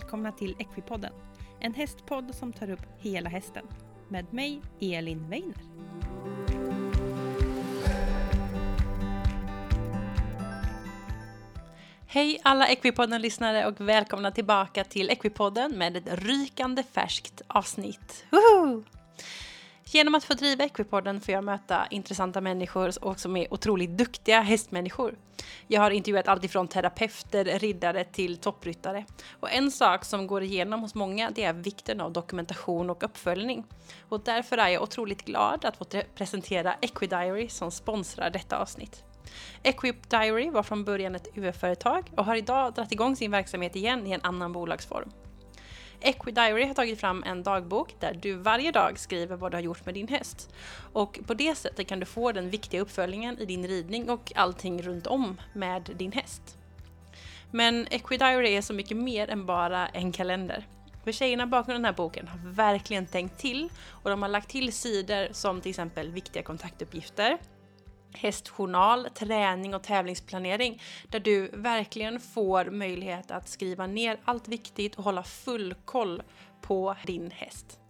välkomna till Equipodden. En hästpodd som tar upp hela hästen. Med mig, Elin Weiner. Hej alla Equipodden-lyssnare och välkomna tillbaka till Equipodden med ett rykande färskt avsnitt. Woho! Genom att få driva Equipodden får jag möta intressanta människor och som är otroligt duktiga hästmänniskor. Jag har intervjuat allt ifrån terapeuter, riddare till toppryttare. Och en sak som går igenom hos många det är vikten av dokumentation och uppföljning. Och därför är jag otroligt glad att få presentera Equidiary som sponsrar detta avsnitt. Equip Diary var från början ett UF-företag och har idag dragit igång sin verksamhet igen i en annan bolagsform. Equidiary har tagit fram en dagbok där du varje dag skriver vad du har gjort med din häst. Och på det sättet kan du få den viktiga uppföljningen i din ridning och allting runt om med din häst. Men Equidiary är så mycket mer än bara en kalender. För tjejerna bakom den här boken har verkligen tänkt till och de har lagt till sidor som till exempel viktiga kontaktuppgifter, hästjournal, träning och tävlingsplanering där du verkligen får möjlighet att skriva ner allt viktigt och hålla full koll på din häst.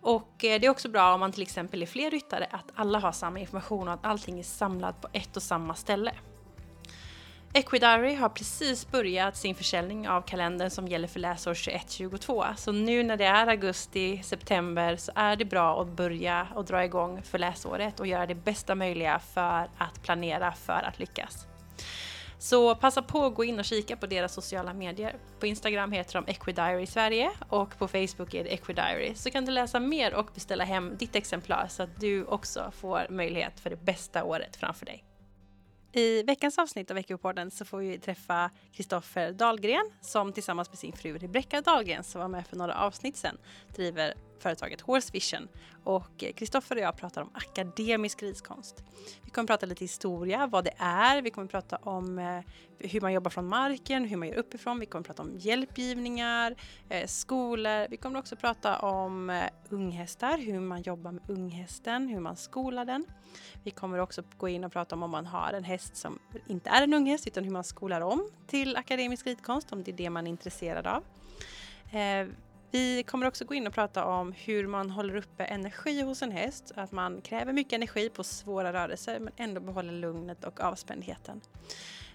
Och eh, det är också bra om man till exempel är fler ryttare att alla har samma information och att allting är samlat på ett och samma ställe. Equidiary har precis börjat sin försäljning av kalendern som gäller för läsår 21-22. Så nu när det är augusti, september så är det bra att börja och dra igång för läsåret och göra det bästa möjliga för att planera för att lyckas. Så passa på att gå in och kika på deras sociala medier. På Instagram heter de Equidiary Sverige och på Facebook är det Equidiary. Så kan du läsa mer och beställa hem ditt exemplar så att du också får möjlighet för det bästa året framför dig. I veckans avsnitt av Veckopodden så får vi träffa Kristoffer Dahlgren som tillsammans med sin fru Rebecka Dahlgren som var med för några avsnitt sedan driver företaget Horse Vision. Och eh, Kristoffer och jag pratar om akademisk riskonst. Vi kommer prata lite historia, vad det är, vi kommer prata om eh, hur man jobbar från marken, hur man gör uppifrån, vi kommer prata om hjälpgivningar, eh, skolor, vi kommer också prata om unghästar, hur man jobbar med unghästen, hur man skolar den. Vi kommer också gå in och prata om om man har en häst som inte är en unghäst utan hur man skolar om till akademisk ridkonst, om det är det man är intresserad av. Vi kommer också gå in och prata om hur man håller uppe energi hos en häst. Att man kräver mycket energi på svåra rörelser men ändå behåller lugnet och avspändheten.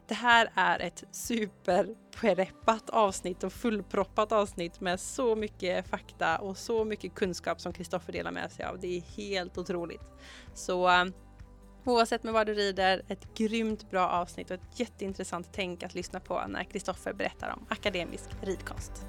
Det här är ett superpreppat avsnitt och fullproppat avsnitt med så mycket fakta och så mycket kunskap som Kristoffer delar med sig av. Det är helt otroligt. Så eh, oavsett med vad du rider, ett grymt bra avsnitt och ett jätteintressant tänk att lyssna på när Kristoffer berättar om akademisk ridkonst.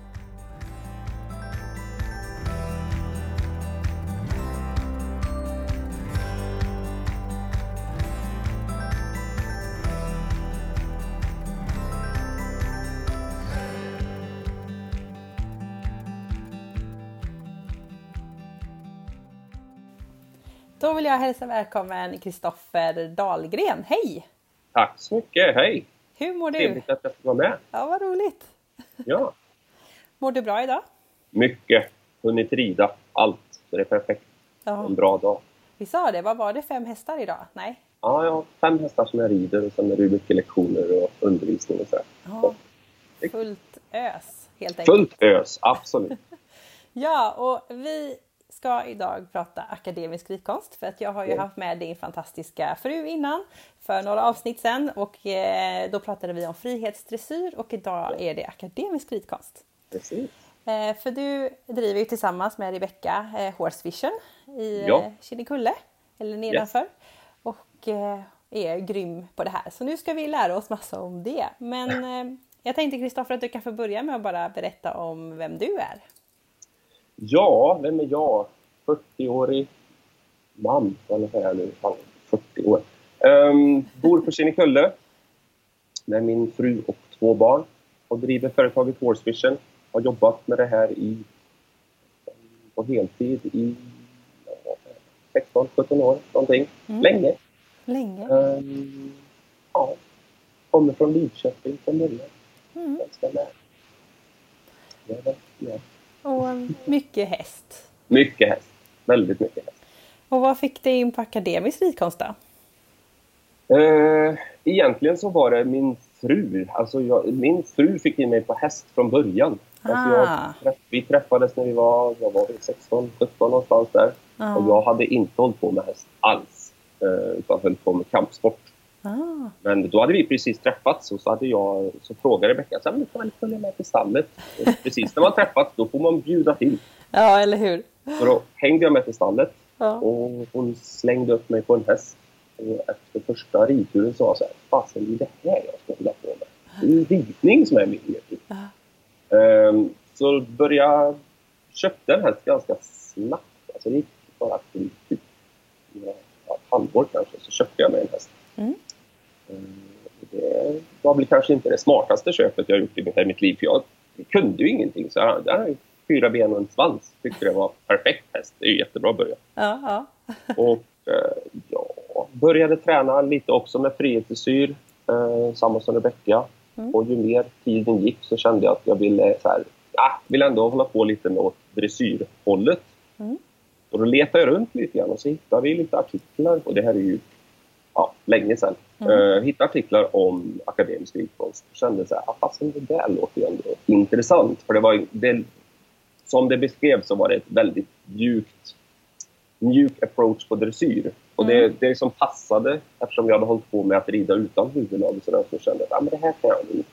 Då vill jag hälsa välkommen Kristoffer Dahlgren. Hej! Tack så mycket, hej! Hur mår du? Trevligt att jag får vara med. Ja, vad roligt! Ja. mår du bra idag? Mycket. Hunnit rida allt, så det är perfekt. Ja. En bra dag. Vi sa det, vad var det? Fem hästar idag? Nej? Ja, jag har fem hästar som jag rider och sen är det mycket lektioner och undervisning och så. Ja. Fullt ös, helt enkelt. Fullt ös, absolut. ja, och vi ska idag prata akademisk ritkonst för att jag har ju haft med din fantastiska fru innan för några avsnitt sedan och eh, då pratade vi om frihetsdressyr och idag är det akademisk ritkonst. Precis. Eh, för du driver ju tillsammans med Rebecka eh, Horse Vision i ja. Kinnekulle, eller nedanför. Yes. Och är grym på det här. Så nu ska vi lära oss massa om det. Men jag tänkte Kristoffer att du kan få börja med att bara berätta om vem du är. Ja, vem är jag? 40-årig man, vad jag säga nu, 40 år. Um, bor på Kinnekulle med min fru och två barn och driver företaget Horse Vision. Har jobbat med det här i, på heltid i 16-17 år någonting. Mm. Länge. Länge. Um, ja. Kommer från Lidköping från början. Mm. Ganska nära. Ja, och mycket häst. Mycket häst. Väldigt mycket häst. Och vad fick dig in på akademisk ridkonst då? Eh, egentligen så var det min fru. Alltså jag, min fru fick in mig på häst från början. Alltså jag, Ah. vi träffades när vi var, vad var vi, 16, 17 någonstans där. Ja. Och jag hade inte hållit på med häst alls. eh, Utan höll på med kampsport. Ah. Men då hade vi precis träffats och så, hade jag, så frågade Rebecka så här, "Men du kan väl följa med till stallet. Och precis när man träffats då får man bjuda till. ja, eller hur? Så då hängde jag med till stallet Ja. och hon slängde upp mig på en häst. Och efter första ridturen sa jag så här, fasen det är det här jag ska hålla på med. Det är ridning som är min yrke. Ja. Ehm, så började köpte en häst ganska snabbt. Alltså det gick bara till typ ett halvår kanske så köpte jag mig en häst. Mm. Det var väl kanske inte det smartaste köpet jag gjort i mitt, liv. För jag kunde ju ingenting. Så jag, jag hade fyra ben och en svans. Tyckte det var perfekt häst. Det är ju jättebra början. Ja, ja. Och eh, ja, började träna lite också med frihetsdressyr. Eh, samma som Rebecka. Mm. Och ju mer tiden gick så kände jag att jag ville så här, ah, vill ändå hålla på lite med åt dressyrhållet. Mm. Och då letade jag runt lite grann och så hittade vi lite artiklar. Och det här är ju ja, länge sedan. Mm. Eh, hittade artiklar om akademisk ridkonst. Och kände så här, ah, fasen det där låter ju ändå intressant. För det var, det, som det beskrevs så var det ett väldigt mjukt mjuk approach på dressyr. Och det, Mm. det som passade, eftersom jag hade hållit på med att rida utan huvudlag och sådär, så kände jag att ah, det här kan jag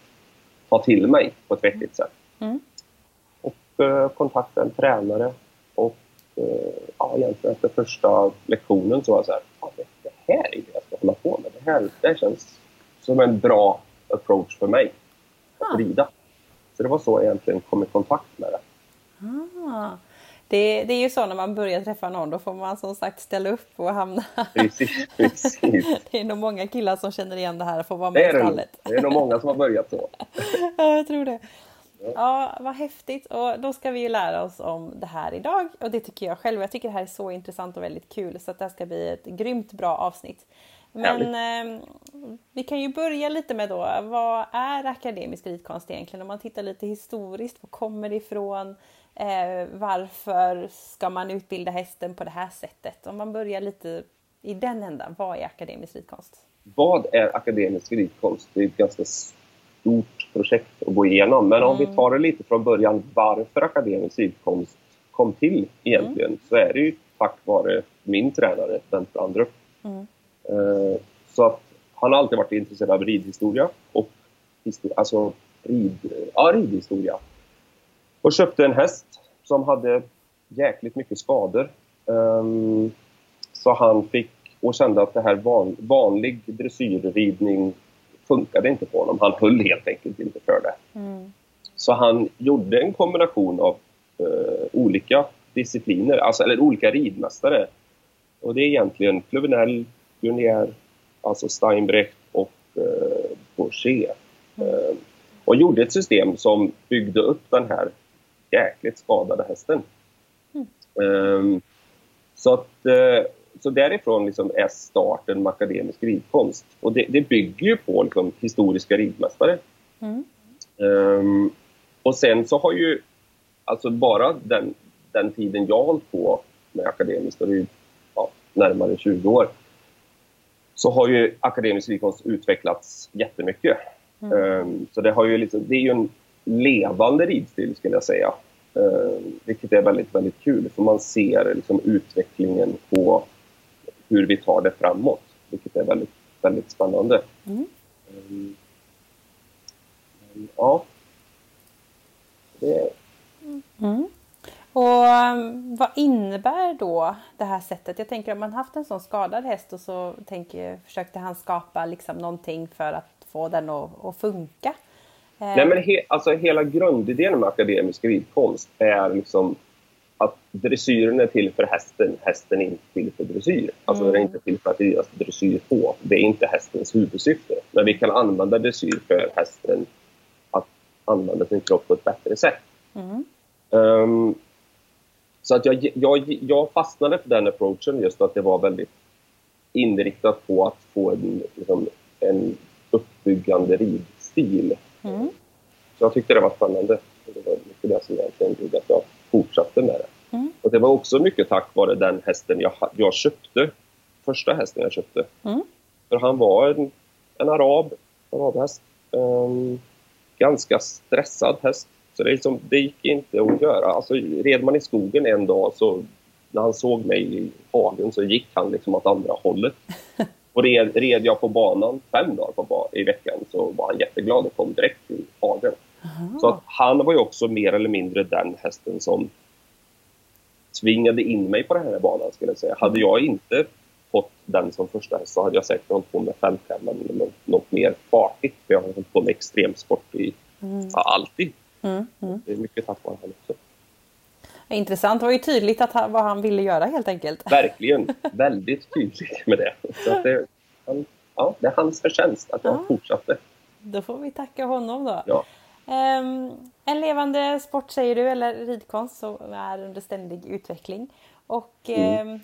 ta till mig på ett vettigt sätt. Mm. Och eh, kontaktade en tränare och eh, ja, egentligen efter första lektionen så var jag så här, ah, det, här är det jag ska hålla på med. Det här, det här känns som en bra approach för mig att Ah. rida. Så det var så jag egentligen kom i kontakt med det. Ah. Det, det är ju så när man börjar träffa någon, då får man som sagt ställa upp och hamna... Precis, precis. Det är nog många killar som känner igen det här får vara med i det stallet. Det är nog många som har börjat så. Ja, jag tror det. Ja, vad häftigt. Och då ska vi ju lära oss om det här idag. Och det tycker jag själv. Jag tycker det här är så intressant och väldigt kul. Så att det här ska bli ett grymt bra avsnitt. Men eh, vi kan ju börja lite med då, vad är akademisk ridkonst egentligen? Om man tittar lite historiskt, var kommer det ifrån? Eh, varför ska man utbilda hästen på det här sättet? Om man börjar lite i den ändan, vad är akademisk ridkonst? Vad är akademisk ridkonst? Det är ett ganska stort projekt att gå igenom. Men om vi tar det lite från början, varför akademisk ridkonst kom till egentligen, så är det ju tack vare min tränare, Bent Brandrup. Mm. Eh, Så att han har alltid varit intresserad av ridhistoria och alltså rid, ja, ridhistoria. Och köpte en häst som hade jäkligt mycket skador. Ehm, Så han fick och kände att det här van, vanlig dressyrridning funkade inte på honom. Han höll helt enkelt inte för det. Mm. Så han gjorde en kombination av eh, olika discipliner, alltså, eller olika ridmästare. Och det är egentligen Pluvinel, Guernier, alltså Steinbrecht och eh, Bourget. Eh, och gjorde ett system som byggde upp den här jäkligt skadade hästen. Eh, så, att, eh, så därifrån liksom är starten med akademisk ridkonst. Och det, det bygger ju på liksom, historiska ridmästare. Mm. Ehm, och sen så har ju, alltså bara den, den tiden jag har hållit på med akademiskt, och det är ju ja, närmare 20 år, så har ju akademisk ridkonst utvecklats jättemycket. Ehm, så det, har ju liksom, det är ju en levande ridstil skulle jag säga. Ehm, vilket är väldigt, väldigt kul för man ser liksom utvecklingen på hur vi tar det framåt. Vilket är väldigt, väldigt spännande. Mm. Ehm, men, ja. Det, Mm. Och um, vad innebär då det här sättet? Jag tänker om man haft en sån skadad häst och så tänker, försökte han skapa liksom någonting för att få den att, att funka. Eh, Nej, men he, alltså hela grundidén med akademisk ridkonst är liksom att dressyren är till för hästen, hästen är inte till för dressyr. Alltså Mm. den är inte till för att ridas dressyr på. Det är inte hästens huvudsyfte. Men vi kan använda dressyr för hästen att använda sin kropp på ett bättre sätt. Mm. Ehm, så att jag, jag, jag fastnade för den approachen just att det var väldigt inriktat på att få en, liksom, en uppbyggande ridstil. Mm. Så jag tyckte det var spännande. Det var mycket det som egentligen gjorde att jag fortsatte med det. Mm. Och det var också mycket tack vare den hästen jag, jag köpte. Första hästen jag köpte. Mm. För han var en, en arab, arabhäst. Ehm, ganska stressad häst. Så det, liksom, det gick inte att göra. Alltså, red man i skogen en dag så när han såg mig i hagen så gick han liksom åt andra hållet. Och red, red jag på banan fem dagar på, i veckan så var han jätteglad och kom direkt till hagen. Aha. Så att han var ju också mer eller mindre den hästen som tvingade in mig på den här banan skulle jag säga. Hade jag inte fått den som första häst så hade jag säkert hållit på med fälttävlan eller något, mer fartigt. För jag har hållit på med extremsport i, mm. ja, alltid. Mm, mm. Det är mycket tack vare honom också. Intressant. Det var ju tydligt att han, vad han ville göra helt enkelt. Verkligen. Väldigt tydligt med det. Så det, han, ja, det är hans förtjänst att jag ja. fortsatte. Då får vi tacka honom då. Ja. Um, en levande sport säger du, eller ridkonst som är under ständig utveckling. Och mm. um,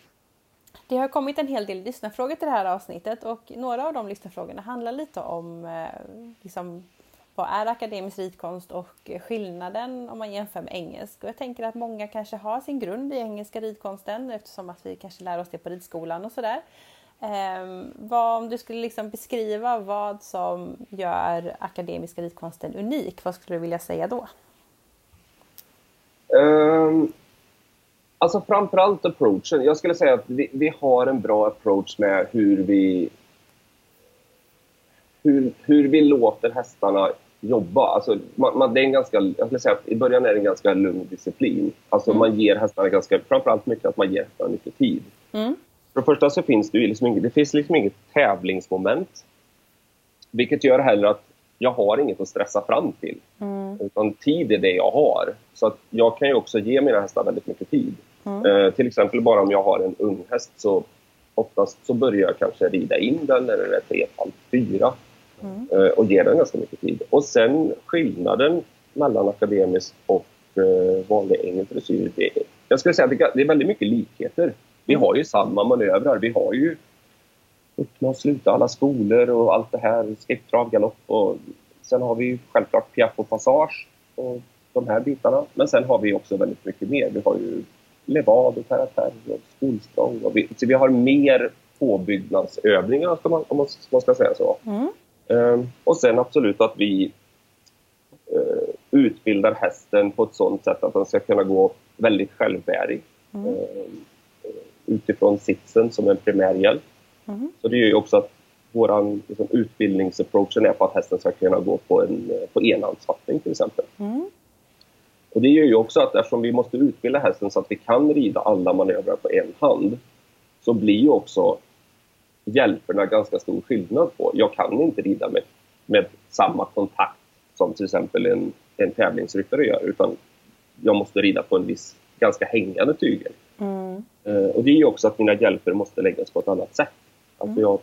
det har kommit en hel del lyssnarfrågor till det här avsnittet och några av de lyssnarfrågorna handlar lite om uh, liksom, vad är akademisk ritkonst och skillnaden om man jämför med engelsk. Och jag tänker att många kanske har sin grund i engelska ritkonsten eftersom att vi kanske lär oss det på ritskolan och sådär. Um, vad, om du skulle liksom beskriva vad som gör akademiska ritkonsten unik, vad skulle du vilja säga då? Um, alltså framförallt approachen. Jag skulle säga att vi, vi, har en bra approach med hur vi hur, hur vi låter hästarna jobba. Alltså, man, man, det är en ganska, jag skulle säga att i början är det en ganska lugn disciplin. Alltså mm. man ger hästarna ganska, framförallt mycket att man ger hästarna mycket tid. Mm. För det första så finns det liksom inget, det finns liksom inget tävlingsmoment. Vilket gör heller att jag har inget att stressa fram till. Mm. Utan tid är det jag har. Så att jag kan ju också ge mina hästar väldigt mycket tid. Mm. Eh, till exempel bara om jag har en ung häst så oftast så börjar jag kanske rida in den när den är tre, halv, fyra. Mm. Eh, och ger den ganska mycket tid. Och sen skillnaden mellan akademisk och eh, vanlig engelsk dressyr, jag skulle säga att det är väldigt mycket likheter. Vi har ju samma manövrar. Vi har ju öppna och sluta alla skolor och allt det här, skritt, trav, galopp och sen har vi ju självklart piaff och passage och de här bitarna. Men sen har vi också väldigt mycket mer. Vi har ju levad och karaktär och skolsprång. Och vi, så vi har mer påbyggnadsövningar om man, om man ska säga så. Mm. Um, och sen absolut att vi uh, utbildar hästen på ett sådant sätt att den ska kunna gå väldigt självbärig. Mm. Um, utifrån sitsen som en primär hjälp. Mm. Så det gör ju också att vår liksom, utbildningsapproachen är på att hästen ska kunna gå på, en, på enhandsfattning till exempel. Mm. Och det gör ju också att eftersom vi måste utbilda hästen så att vi kan rida alla manövrar på en hand så blir ju också hjälperna ganska stor skillnad på. Jag kan inte rida med, med samma kontakt som till exempel en, en tävlingsryttare gör utan jag måste rida på en viss ganska hängande tygel. Mm. Uh, och det är ju också att mina hjälper måste läggas på ett annat sätt. Alltså mm. jag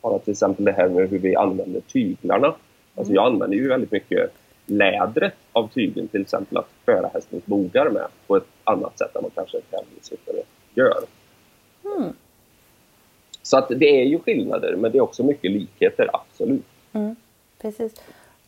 har till exempel det här med hur vi använder tyglarna. Alltså jag använder ju väldigt mycket lädret av tygen till exempel att föra hästens bogar med på ett annat sätt än vad kanske tävlingsryttare gör. Mm. Så att det är ju skillnader men det är också mycket likheter, absolut. Mm. Precis.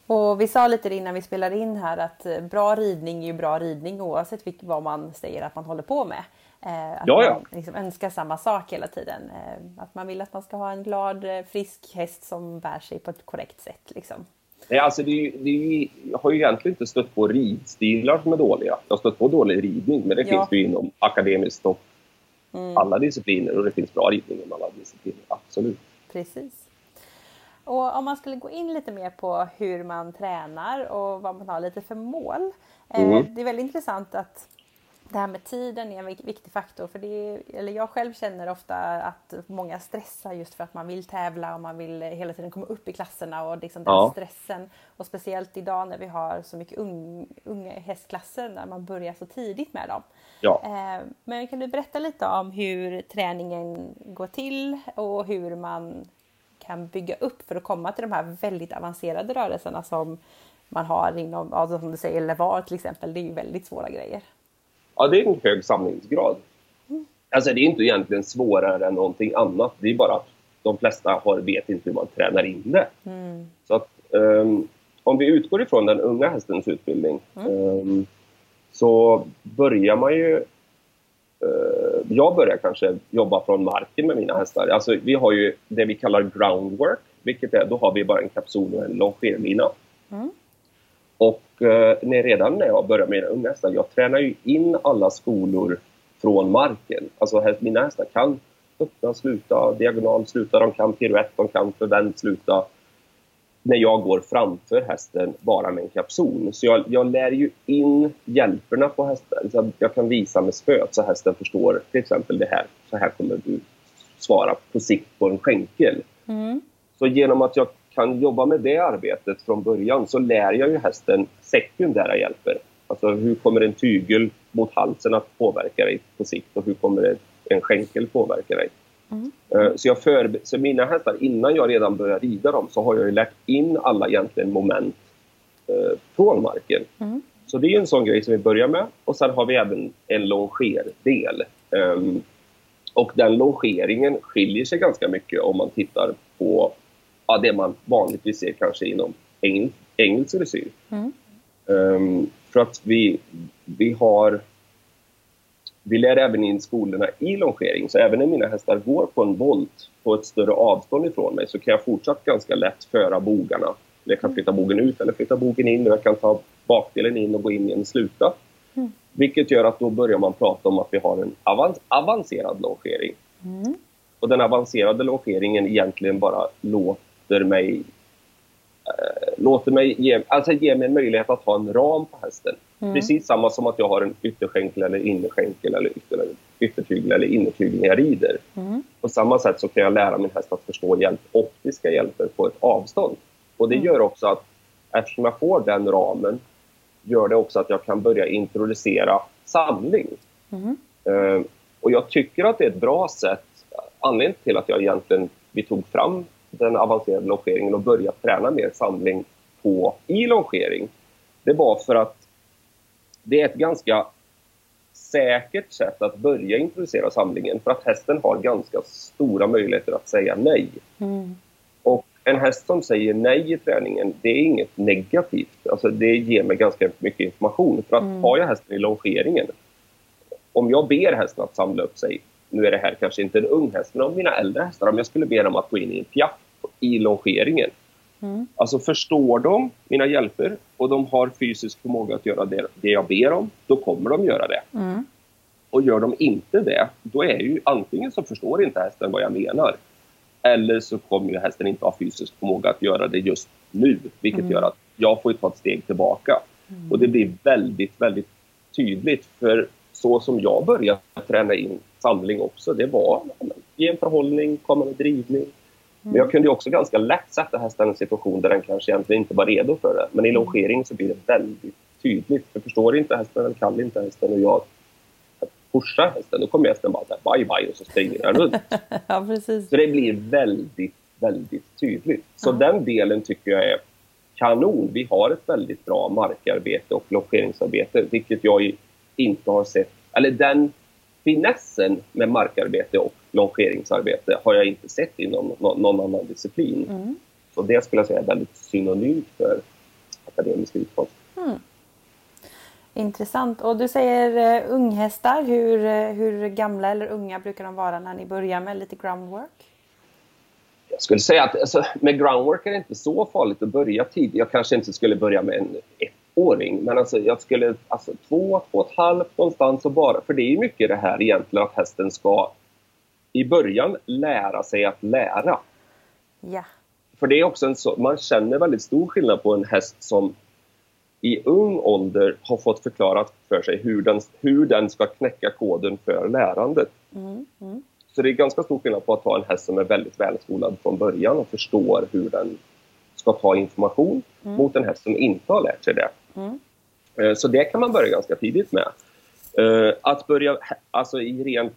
Och vi sa lite innan vi spelade in här att eh, bra ridning är ju bra ridning oavsett vad man säger att man håller på med. Eh, att ja, ja. man liksom önskar samma sak hela tiden. Eh, att man vill att man ska ha en glad, frisk häst som bär sig på ett korrekt sätt. Liksom. Nej, alltså det, är, det är, jag har ju egentligen inte stött på ridstilar som är dåliga. Jag har stött på dålig ridning, men det ja. finns ju inom akademiskt och mm. alla discipliner och det finns bra ridning inom alla discipliner, absolut. Precis. Och om man skulle gå in lite mer på hur man tränar och vad man har lite för mål. Eh, mm. Det är väldigt intressant att det här med tiden är en viktig faktor. För det eller jag själv känner ofta att många stressar just för att man vill tävla och man vill hela tiden komma upp i klasserna och liksom den ja. stressen. Och speciellt idag när vi har så mycket un, unga hästklasser när man börjar så tidigt med dem. Ja. Eh, men kan du berätta lite om hur träningen går till och hur man kan bygga upp för att komma till de här väldigt avancerade rörelserna som man har inom, som du säger, levar till exempel. Det är ju väldigt svåra grejer. Ja, det är en hög samlingsgrad. Alltså det är inte egentligen svårare än någonting annat. Det är bara att de flesta har, vet inte hur man tränar in det. Mm. Så att, um, om vi utgår ifrån den unga hästens utbildning mm. um, så börjar man ju Eh, jag börjar kanske jobba från marken med mina hästar. Alltså, vi har ju det vi kallar groundwork, vilket är då har vi bara en kapsol och en longerlina. Mm. Och eh, när, redan när jag började med unga hästar, jag tränar ju in alla skolor från marken. Alltså mina hästar kan öppna, sluta, diagonal sluta, de kan piruett, de kan förvänt sluta. När jag går framför hästen bara med en kapson. Så jag, jag lär ju in hjälperna på hästen. Så jag kan visa med spöet så hästen förstår till exempel det här. Så här kommer du svara på sikt på en skänkel. Mm. Så genom att jag kan jobba med det arbetet från början så lär jag ju hästen sekundära hjälper. Alltså hur kommer en tygel mot halsen att påverka dig på sikt och hur kommer en skänkel påverka dig? Mm. Eh, så, jag för, så mina hästar, innan jag redan börjar rida dem så har jag ju lärt in alla egentligen moment eh, från marken. Mm. Så det är en sån grej som vi börjar med. Och sen har vi även en longerdel. Um, och den longeringen skiljer sig ganska mycket om man tittar på ja, det man vanligtvis ser kanske inom engel, engelsk dressyr. Mm. Um, för att vi, vi har... Vi lär även in skolorna i longering, så även när mina hästar går på en volt på ett större avstånd ifrån mig så kan jag fortsatt ganska lätt föra bogarna. Jag kan flytta bogen ut eller flytta bogen in och jag kan ta bakdelen in och gå in i en sluta. Mm. Vilket gör att då börjar man prata om att vi har en avancerad longering. Mm. Och den avancerade longeringen egentligen bara låter låter mig, äh, låter mig ge, alltså ge mig en möjlighet att ha en ram på hästen. Mm. Precis samma som att jag har en ytterskänkel eller innerskänkel eller ytter, yttertygel eller innertygel när jag rider. Mm. På samma sätt så kan jag lära min häst att förstå hjälp, optiska hjälper på ett avstånd. Och det mm. gör också att eftersom jag får den ramen gör det också att jag kan börja introducera samling. Uh, och jag tycker att det är ett bra sätt, anledningen till att jag egentligen vi tog fram den avancerade longeringen och börja träna mer samling på i longering. Det var för att det är ett ganska säkert sätt att börja introducera samlingen för att hästen har ganska stora möjligheter att säga nej. Mm. Och en häst som säger nej i träningen, det är inget negativt. Alltså det ger mig ganska mycket information. För att mm. har jag hästen i longeringen, om jag ber hästen att samla upp sig nu är det här kanske inte en ung häst, men om mina äldre hästar, om jag skulle be dem att gå in i en piaff i longeringen. Mm. Alltså förstår de mina hjälper och de har fysisk förmåga att göra det, det jag ber om, då kommer de göra det. Mm. Och gör de inte det, då är ju antingen så förstår inte hästen vad jag menar eller så kommer ju hästen inte ha fysisk förmåga att göra det just nu, vilket mm. gör att jag får ta ett steg tillbaka. Mm. Och det blir väldigt, väldigt tydligt för så som jag började träna in samling också, det var ge en förhållning, komma med drivning. Mm. Men jag kunde också ganska lätt sätta hästen i en situation där den kanske egentligen inte var redo för det. Men i mm. longering så blir det väldigt tydligt. För förstår inte hästen eller kan inte hästen och jag pushar hästen, då kommer hästen bara säga bye bye och så springer den runt. ja, precis. Så det blir väldigt, väldigt tydligt. Så ja. den delen tycker jag är kanon. Vi har ett väldigt bra markarbete och longeringsarbete, vilket jag inte har sett, eller den finessen med markarbete och longeringsarbete har jag inte sett inom någon annan disciplin. Mm. Så det skulle jag säga är väldigt synonymt för akademisk utkonst. Mm. Intressant. Och du säger uh, unghästar. Hur, uh, hur gamla eller unga brukar de vara när ni börjar med lite groundwork? Jag skulle säga att alltså, med groundwork är det inte så farligt att börja tidigt. Jag kanske inte skulle börja med en åring. Men alltså jag skulle, alltså två, två och ett halvt någonstans och bara, för det är ju mycket det här egentligen att hästen ska i början lära sig att lära. Ja. För det är också en så, man känner väldigt stor skillnad på en häst som i ung ålder har fått förklarat för sig hur den, hur den ska knäcka koden för lärandet. Mm, mm. Så det är ganska stor skillnad på att ha en häst som är väldigt välskolad från början och förstår hur den ska ta information mm. mot en häst som inte har lärt sig det. Mm. Eh, så det kan man börja ganska tidigt med. Eh, att börja alltså, i rent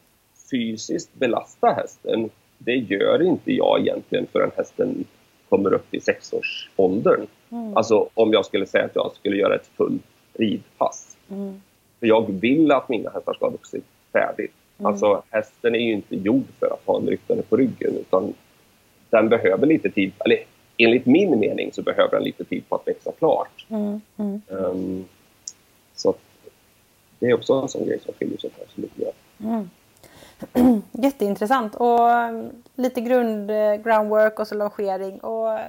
fysiskt belasta hästen, det gör inte jag egentligen förrän hästen kommer upp i sexårsåldern. Mm. Alltså om jag skulle säga att jag skulle göra ett fullt ridpass. Mm. För jag vill att mina hästar ska ha vuxit färdigt. Mm. Alltså hästen är ju inte gjord för att ha en ryttare på ryggen utan den behöver lite tid, eller enligt min mening så behöver den lite tid på att växa klart. Mm, mm. Um, så det är också en sån grej som skiljer sig kanske lite grann. Mm. Jätteintressant och um, lite grund, eh, groundwork och så longering och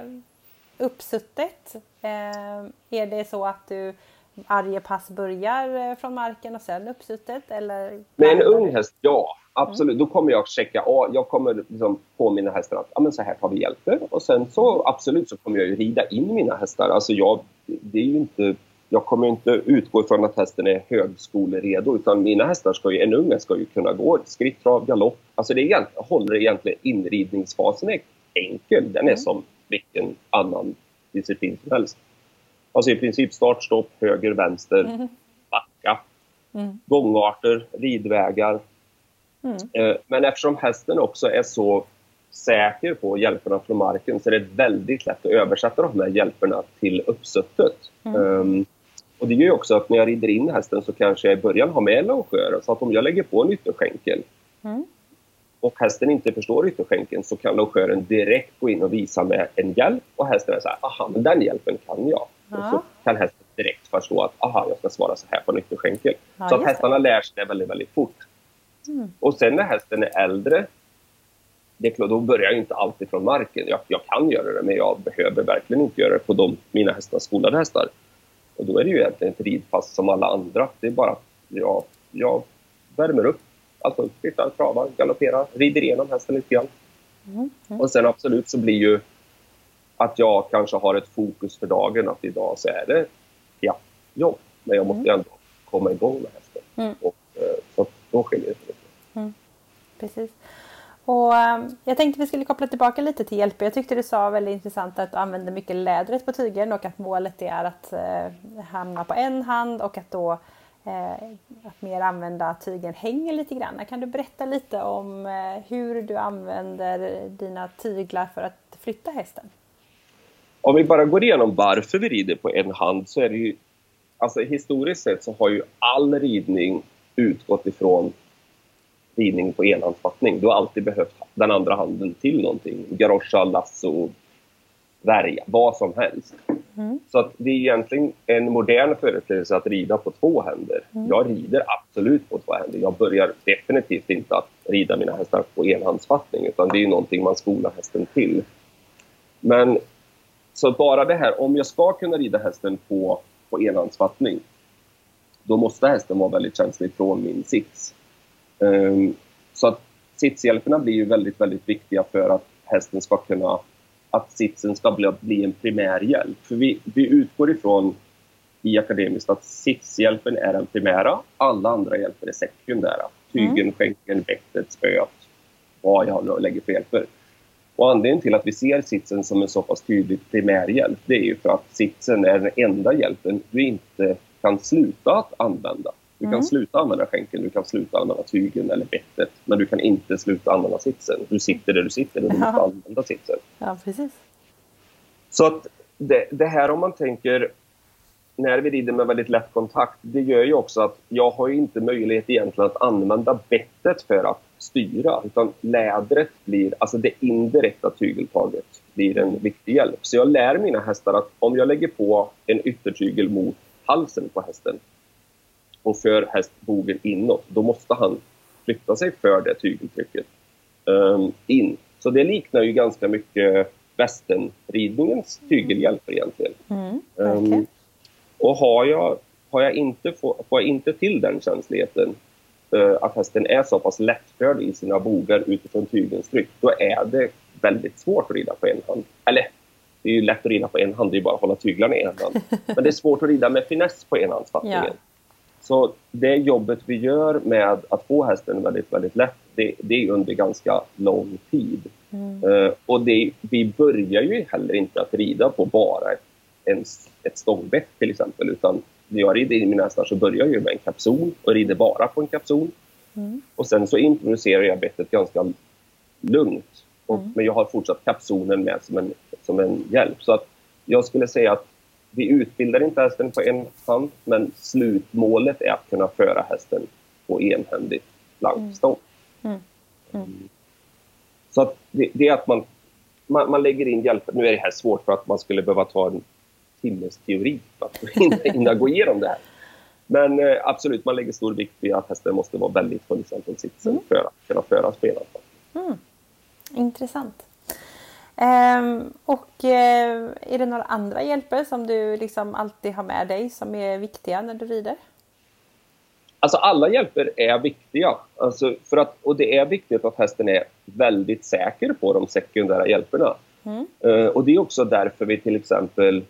uppsuttet. Eh, är det så att du varje pass börjar eh, från marken och sen uppsuttet? Eller Med en ung häst, ja. Absolut. Mm. Då kommer jag att checka. Jag kommer liksom påminna hästen att ja, men så här tar vi hjälper. Och sen så absolut så kommer jag ju rida in mina hästar. Alltså jag, det är inte, jag kommer inte utgå ifrån att hästen är högskoleredo utan mina hästar ska ju, en ung ska ju kunna gå skritt, trav, galopp. Alltså det är håller egentligen inridningsfasen är enkel. Den är mm. som vilken annan disciplin som helst. Alltså i princip start, stopp, höger, vänster, mm. backa. Mm. Gångarter, ridvägar. Mm. Eh, men eftersom hästen också är så säker på hjälperna från marken så är det väldigt lätt att översätta de här hjälperna till uppsuttet. Mm. Um, och det gör också att när jag rider in hästen så kanske jag i början har med longörer så att om jag lägger på en ytterskänkel mm och hästen inte förstår ytterskänkeln så kan longören direkt gå in och visa med en hjälp och hästen är så här, aha, men den hjälpen kan jag. Ja. Och så kan hästen direkt förstå att, aha, jag ska svara så här på en ytterskänkel. Ja, så att hästarna lär sig det väldigt, väldigt fort. Mm. Och sen när hästen är äldre, det är klart, då börjar jag inte alltid från marken. Jag, jag, kan göra det, men jag behöver verkligen inte göra det på de, mina hästar, skolade hästar. Och då är det ju egentligen ett ridpass som alla andra. Det är bara att jag, jag värmer upp Alltså flyttar, travar, galopperar, rider igenom hästen lite grann. Mm, mm. Och sen absolut så blir ju att jag kanske har ett fokus för dagen att idag så är det ja, jobb. Men jag måste mm. ändå komma igång med hästen. Mm. Och, då skiljer det sig mm. Precis. Och um, jag tänkte vi skulle koppla tillbaka lite till hjälp. Jag tyckte du sa väldigt intressant att du använder mycket lädret på tygen och att målet är att uh, hamna på en hand och att då Eh, att mer använda tygen hänger lite grann. Kan du berätta lite om eh, hur du använder dina tyglar för att flytta hästen? Om vi bara går igenom varför vi rider på en hand så är det ju alltså historiskt sett så har ju all ridning utgått ifrån ridning på enhandsfattning. Du har alltid behövt den andra handen till någonting. Garosha, lasso, värja, vad som helst. Mm. Så att det är egentligen en modern företeelse att rida på två händer. Mm. Jag rider absolut på två händer. Jag börjar definitivt inte att rida mina hästar på enhandsfattning utan det är någonting man skolar hästen till. Men så bara det här, om jag ska kunna rida hästen på, på enhandsfattning då måste hästen vara väldigt känslig från min sits. Um, så att sitshjälperna blir ju väldigt, väldigt viktiga för att hästen ska kunna att sitsen ska bli, bli en primär hjälp. För vi, vi utgår ifrån i akademiskt att sitshjälpen är den primära, alla andra hjälper är sekundära. Tygen, mm. skänkeln, bettet, spöet, vad jag nu lägger för hjälper. Och anledningen till att vi ser sitsen som en så pass tydlig primärhjälp det är ju för att sitsen är den enda hjälpen du inte kan sluta att använda. Du kan mm. sluta använda skänkeln, du kan sluta använda tygen eller bettet, men du kan inte sluta använda sitsen. Du sitter där du sitter och du måste använda sitsen. Ja, precis. Så att det, det, här om man tänker när vi rider med väldigt lätt kontakt, det gör ju också att jag har inte möjlighet egentligen att använda bettet för att styra, utan lädret blir, alltså det indirekta tygeltaget blir en viktig hjälp. Så jag lär mina hästar att om jag lägger på en yttertygel mot halsen på hästen och för hästbogen inåt, då måste han flytta sig för det tygeltrycket um, in. Så det liknar ju ganska mycket västernridningens tygelhjälper egentligen. Mm, um, och har jag, har jag inte, får, får jag inte till den känsligheten uh, att hästen är så pass lättförd i sina bogar utifrån tygens tryck, då är det väldigt svårt att rida på en hand. Eller, det är ju lätt att rida på en hand, det är bara att hålla tyglarna i en hand. Men det är svårt att rida med finess på enhandsfattningen. Ja. Så det jobbet vi gör med att få hästen väldigt, väldigt lätt, det, det är under ganska lång tid. Mm. Uh, och det, vi börjar ju heller inte att rida på bara ett, en, ett stångbett till exempel, utan när jag rider in mina hästar så börjar jag med en kapson och rider bara på en kapson. Mm. Och sen så introducerar jag bettet ganska lugnt. Och, mm. Men jag har fortsatt kapsonen med som en, som en hjälp. Så att jag skulle säga att vi utbildar inte hästen på en hand, men slutmålet är att kunna föra hästen på enhändigt blankstång. Mm. Mm. Mm. Så att det, det, är att man, man, man, lägger in hjälp. Nu är det här svårt för att man skulle behöva ta en timmes teori för att hinna gå igenom det här. Men eh, absolut, man lägger stor vikt vid att hästen måste vara väldigt fullständigt sitsen mm. för att kunna föras på enhand. Mm. Intressant. Ehm, och eh, är det några andra hjälper som du liksom alltid har med dig som är viktiga när du rider? Alltså alla hjälper är viktiga. Alltså för att, och det är viktigt att hästen är väldigt säker på de sekundära hjälperna. Mm. Uh, och det är också därför vi till exempel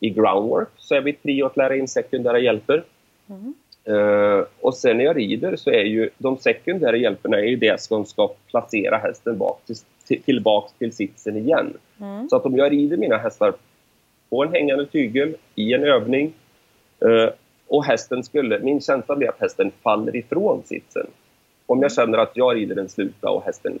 i groundwork så är vi trio att lära in sekundära hjälper. Mm. Uh, och sen när jag rider så är ju de sekundära hjälperna är ju det som ska placera hästen bak till, tillbaks till sitsen igen. Mm. Så att om jag rider mina hästar på en hängande tygel i en övning uh, och hästen skulle, min känsla blir att hästen faller ifrån sitsen. Om jag känner att jag rider en sluta och hästen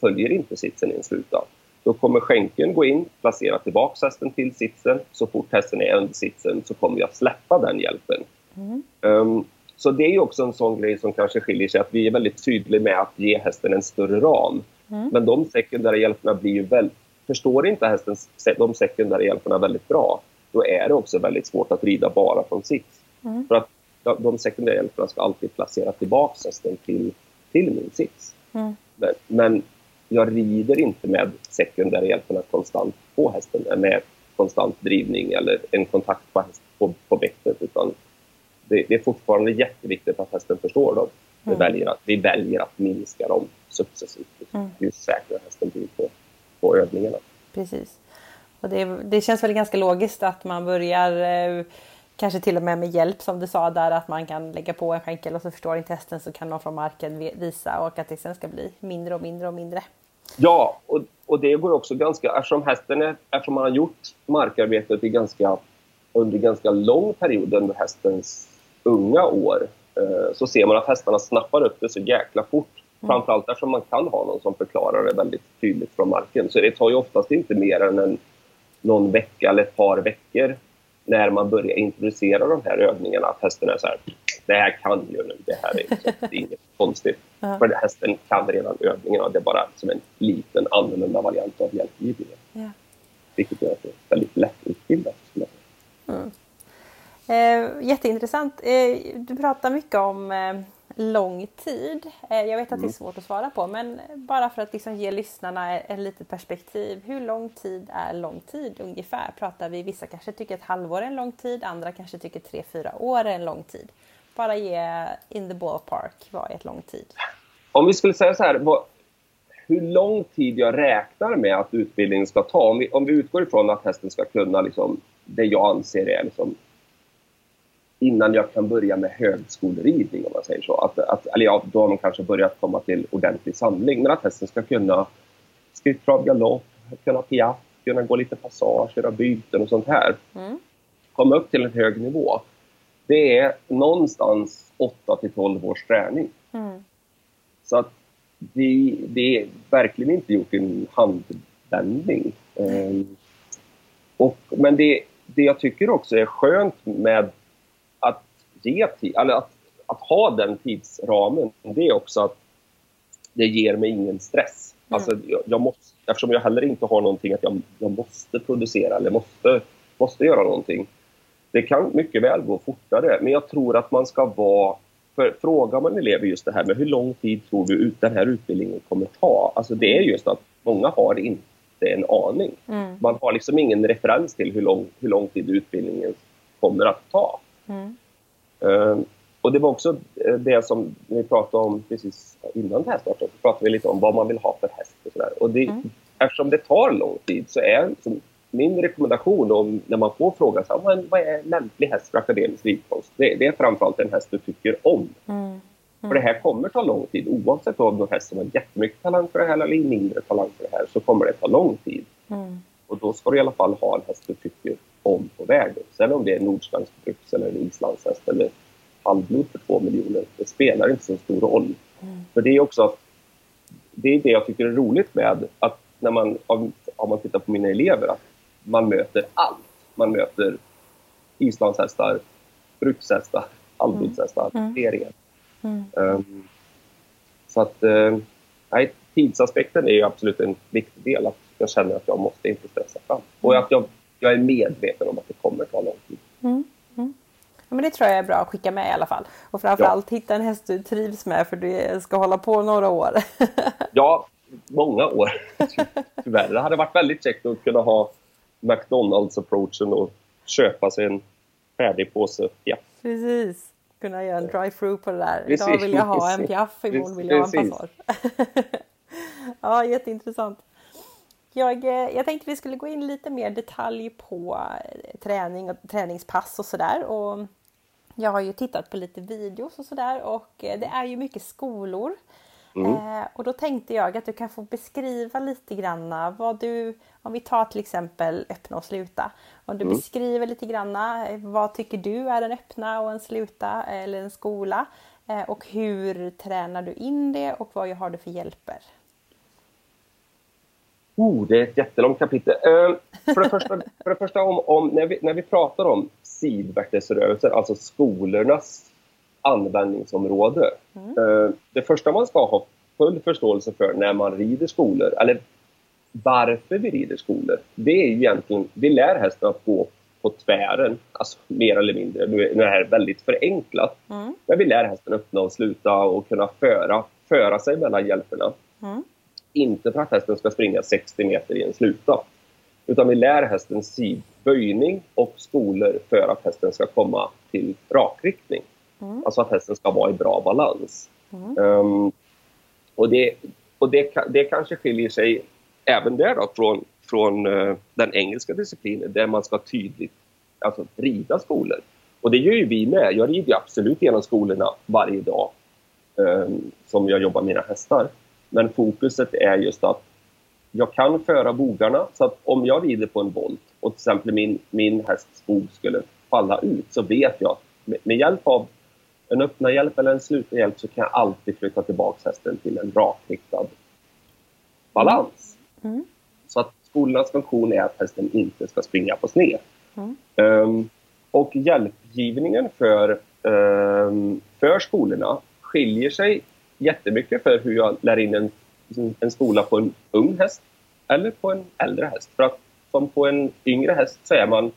följer inte sitsen i en sluta, då kommer skänken gå in, placera tillbaka hästen till sitsen. Så fort hästen är under sitsen så kommer jag släppa den hjälpen. Mm. Um, så det är också en sån grej som kanske skiljer sig, att vi är väldigt tydliga med att ge hästen en större ram. Mm. Men de sekundära hjälperna blir ju väl... Förstår inte hästen de sekundära hjälperna väldigt bra, då är det också väldigt svårt att rida bara från sits. Mm. För att de sekundära hjälperna ska alltid placera tillbaka hästen till, till min sits. Mm. Men, men, jag rider inte med sekundära hjälperna konstant på hästen, med konstant drivning eller en kontakt på, häst, på, på bettet, utan det, det, är fortfarande jätteviktigt att hästen förstår dem. Vi, mm. väljer, att, vi väljer att minska dem successivt, mm. ju säkrare hästen blir på, på övningarna. Precis. Och det, det känns väl ganska logiskt att man börjar eh, Kanske till och med med hjälp som du sa där att man kan lägga på en skänkel och så förstår inte hästen så kan någon från marken visa och att det sen ska bli mindre och mindre och mindre. Ja, och, och det går också ganska, eftersom hästen är, eftersom man har gjort markarbetet i ganska, under ganska lång period under hästens unga år eh, så ser man att hästarna snappar upp det så jäkla fort. Mm. Framförallt eftersom man kan ha någon som förklarar det väldigt tydligt från marken. Så det tar ju oftast inte mer än en, någon vecka eller ett par veckor när man börjar introducera de här övningarna att hästen är så här, det här kan ju nu, det här är, liksom, det är inget konstigt. Ja. För hästen kan redan övningarna, det är bara som en liten annorlunda variant av hjälpgivningen. Ja. Vilket gör att det är väldigt lättutbildat. Mm. Eh, jätteintressant. Eh, du pratar mycket om eh, lång tid? Eh, jag vet att det är mm. svårt att svara på men bara för att liksom ge lyssnarna ett litet perspektiv. Hur lång tid är lång tid ungefär? Pratar vi, vissa kanske tycker ett halvår är en lång tid, andra kanske tycker tre, fyra år är en lång tid. Bara ge in the ballpark, vad är ett lång tid? Om vi skulle säga så här, vad, hur lång tid jag räknar med att utbildningen ska ta. Om vi, om vi utgår ifrån att hästen ska kunna liksom, det jag anser är liksom innan jag kan börja med högskoleridning om man säger så. Att, att, eller ja, då har man kanske börjat komma till ordentlig samling. Men att hästen ska kunna skritttrav, galopp, kunna piaff, kunna gå lite passage, göra byten och sånt här. Mm. Komma upp till en hög nivå. Det är någonstans 8 till 12 års träning. Mm. Så att det, det, är verkligen inte gjort i en handvändning. Um, och, men det, det jag tycker också är skönt med ge tid, eller att, att ha den tidsramen, det är också att det ger mig ingen stress. Mm. Alltså, jag, jag, måste, eftersom jag heller inte har någonting att jag, jag måste producera eller måste, måste göra någonting. Det kan mycket väl gå fortare, men jag tror att man ska vara... För frågar man elever just det här med hur lång tid tror du den här utbildningen kommer ta? Alltså det är just att många har inte en aning. Mm. Man har liksom ingen referens till hur lång, hur lång tid utbildningen kommer att ta. Mm. Ehm, och det var också eh, det som vi pratade om precis innan det här startade. Så pratade vi lite om vad man vill ha för häst och sådär. Och det, mm. Eftersom det tar lång tid så är liksom min rekommendation om, när man får frågan så här, vad är lämplig häst för akademisk ridkonst? Det, det, är framförallt en häst du tycker om. Mm. Mm. För det här kommer ta lång tid. Oavsett om du har häst som har jättemycket talang för det här eller mindre talang för det här så kommer det ta lång tid. Mm. Och då ska du i alla fall ha en häst du tycker om på vägen. Sen om det är nordsvensk bruks eller en islandshäst eller halvblod för två miljoner, det spelar inte så stor roll. Mm. För det är också det är det jag tycker är roligt med att när man, om, man tittar på mina elever, att man möter allt. Man möter islandshästar, brukshästar, halvblodshästar, mm. Mm. Um, så att, uh, nej, tidsaspekten är absolut en viktig del. Att jag känner att jag måste inte stressa fram. Och att jag jag är medveten om att det kommer ta lång tid. Mm. Mm. Ja, men det tror jag är bra att skicka med i alla fall. Och framförallt ja. hitta en häst du trivs med för du ska hålla på några år. ja, många år. Tyvärr. Det hade varit väldigt käckt att kunna ha McDonalds-approachen och köpa sig en färdig påse piaff. Precis. Kunna göra en drive-through på det där. Precis. Idag vill jag ha en piaff, imorgon vill jag ha en passage. ja, jätteintressant. Jag, eh, jag tänkte vi skulle gå in lite mer detalj på eh, träning och träningspass och sådär. Jag har ju tittat på lite videos och sådär och eh, det är ju mycket skolor. Mm. Eh, och då tänkte jag att du kan få beskriva lite granna vad du, om vi tar till exempel öppna och sluta. Om du mm. beskriver lite granna, vad tycker du är en öppna och en sluta eller en skola? Eh, och hur tränar du in det och vad har du för hjälper? Oh, det är ett jättelångt kapitel. Uh, för, det första, för det första om, om, när, vi, när vi pratar om sidvärtesrörelser, alltså skolornas användningsområde. Mm. Uh, det första man ska ha full förståelse för när man rider skolor, eller varför vi rider skolor, det är ju egentligen, vi lär hästen att gå på tvären, alltså mer eller mindre. Nu är det här väldigt förenklat. Mm. Men vi lär hästen öppna och sluta och kunna föra, föra sig mellan hjälperna. Mm. Inte för att hästen ska springa 60 meter i en sluta. Utan vi lär hästen sidböjning och skolor för att hästen ska komma till rakriktning. Mm. Alltså att hästen ska vara i bra balans. Mm. Um, och det, och det, det kanske skiljer sig även där då från, från uh, den engelska disciplinen där man ska tydligt alltså, rida skolor. Och det gör ju vi med. Jag rider absolut genom skolorna varje dag um, som jag jobbar med mina hästar. Men fokuset är just att jag kan föra bogarna så att om jag rider på en volt och till exempel min, min hästs bog skulle falla ut så vet jag att med, hjälp av en öppna hjälp eller en sluten hjälp så kan jag alltid flytta tillbaka hästen till en rakriktad balans. Mm. Så att skolornas funktion är att hästen inte ska springa på sned. Mm. Um, och hjälpgivningen för, um, för skolorna skiljer sig jättemycket för hur jag lär in en, en skola på en ung häst eller på en äldre häst. För att som på en yngre häst så är man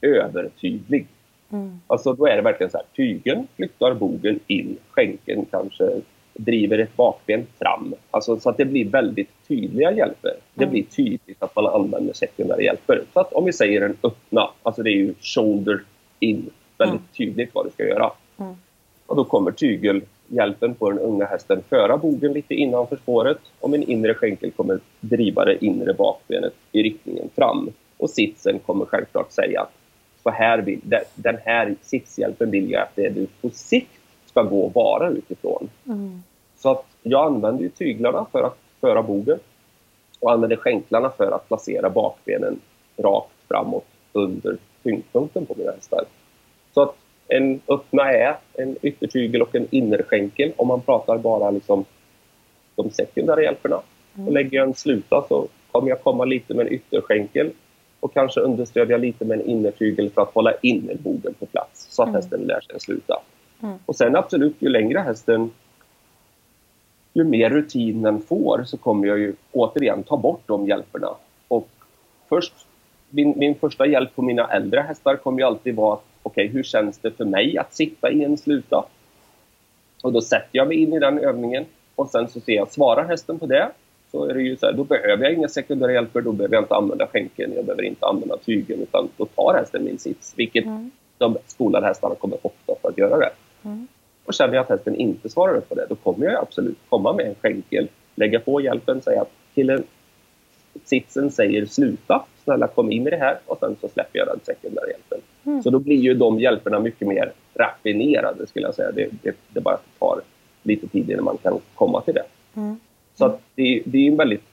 övertydlig. Mm. Alltså då är det verkligen så här, tygen flyttar bogen in, skänken kanske driver ett bakben fram. Alltså så att det blir väldigt tydliga hjälper. Det mm. blir tydligt att man använder sekundära hjälper. Så att om vi säger en öppna, alltså det är ju shoulder in, väldigt mm. tydligt vad du ska göra. Mm. Och då kommer tygelhjälpen på den unga hästen föra bogen lite innanför spåret och min inre skänkel kommer driva det inre bakbenet i riktningen fram. Och sitsen kommer självklart säga att så här vill, den här sitshjälpen vill jag att det du på sikt ska gå och vara utifrån. Mm. Så att jag använder tyglarna för att föra bogen och använder skänklarna för att placera bakbenen rakt framåt under tyngdpunkten på mina hästar. Så att en öppna är en yttertygel och en innerskänkel om man pratar bara liksom de sekundära hjälperna. Mm. Och lägger jag en sluta så kommer jag komma lite med en ytterskänkel och kanske understödja lite med en innertygel för att hålla innerbogen på plats så att mm. hästen lär sig att sluta. Mm. Och sen absolut, ju längre hästen ju mer rutin den får så kommer jag ju återigen ta bort de hjälperna. Och först, min, min första hjälp på mina äldre hästar kommer ju alltid vara okej, okay, hur känns det för mig att sitta i en sluta? Och då sätter jag mig in i den övningen och sen så ser jag, svarar hästen på det? Så är det ju så här, då behöver jag inga sekundära hjälper, då behöver jag inte använda skänken, jag behöver inte använda tygen, utan då tar hästen min sits, vilket mm. de skolade hästarna kommer ofta för att göra det. Mm. Och känner jag att hästen inte svarar upp på det, då kommer jag absolut komma med en skänkel, lägga på hjälpen, säga att killen, sitsen säger sluta, snälla kom in i det här och sen så släpper jag den sekundära hjälpen. Mm. Så då blir ju de hjälperna mycket mer raffinerade skulle jag säga. Det, det, det bara tar lite tid innan man kan komma till det. Mm. Så att det, det är en väldigt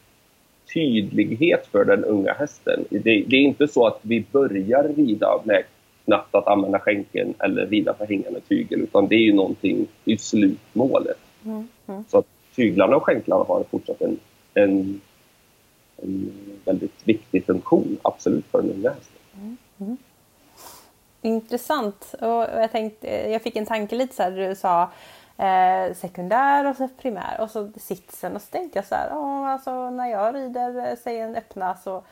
tydlighet för den unga hästen. Det, det, är inte så att vi börjar rida med knappt att använda skänken eller rida på hängande tygel utan det är ju någonting, det är slutmålet. Mm. Mm. Så att tyglarna och skänklarna har fortsatt en, en, en väldigt viktig funktion, absolut, för min läsning. Mm. mm. Intressant. Och jag, tänkte, jag fick en tanke lite så här, du sa eh, sekundär och så primär och så sitsen och så tänkte jag så här, åh, alltså när jag rider, eh, sägen öppna så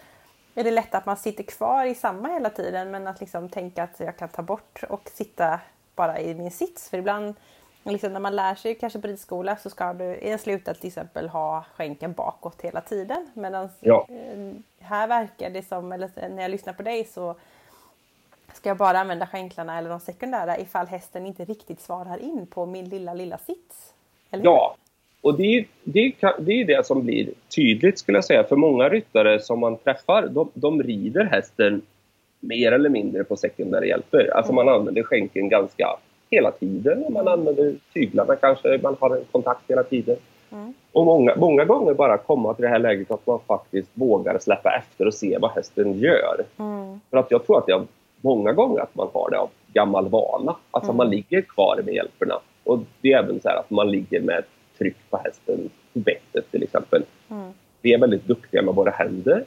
är det lätt att man sitter kvar i samma hela tiden men att liksom tänka att jag kan ta bort och sitta bara i min sits för ibland liksom när man lär sig kanske på ridskola så ska du i en slutad till exempel ha skänken bakåt hela tiden. Medan Ja. eh, här verkar det som, eller när jag lyssnar på dig så ska jag bara använda skänklarna eller de sekundära ifall hästen inte riktigt svarar in på min lilla, lilla sits. Eller? Ja, och det är, det, är, det är det som blir tydligt skulle jag säga. För många ryttare som man träffar, de, de rider hästen mer eller mindre på sekundära hjälper. Alltså man använder skänken ganska hela tiden. Man använder tyglarna kanske, man har en kontakt hela tiden. Mm. Och många, många gånger bara komma till det här läget att man faktiskt vågar släppa efter och se vad hästen gör. Mm. För att jag tror att det är många gånger att man har det av gammal vana. Alltså man ligger kvar med hjälperna. Och det är även så här att man ligger med tryck på hästen på bettet till exempel. Mm. Vi är väldigt duktiga med våra händer.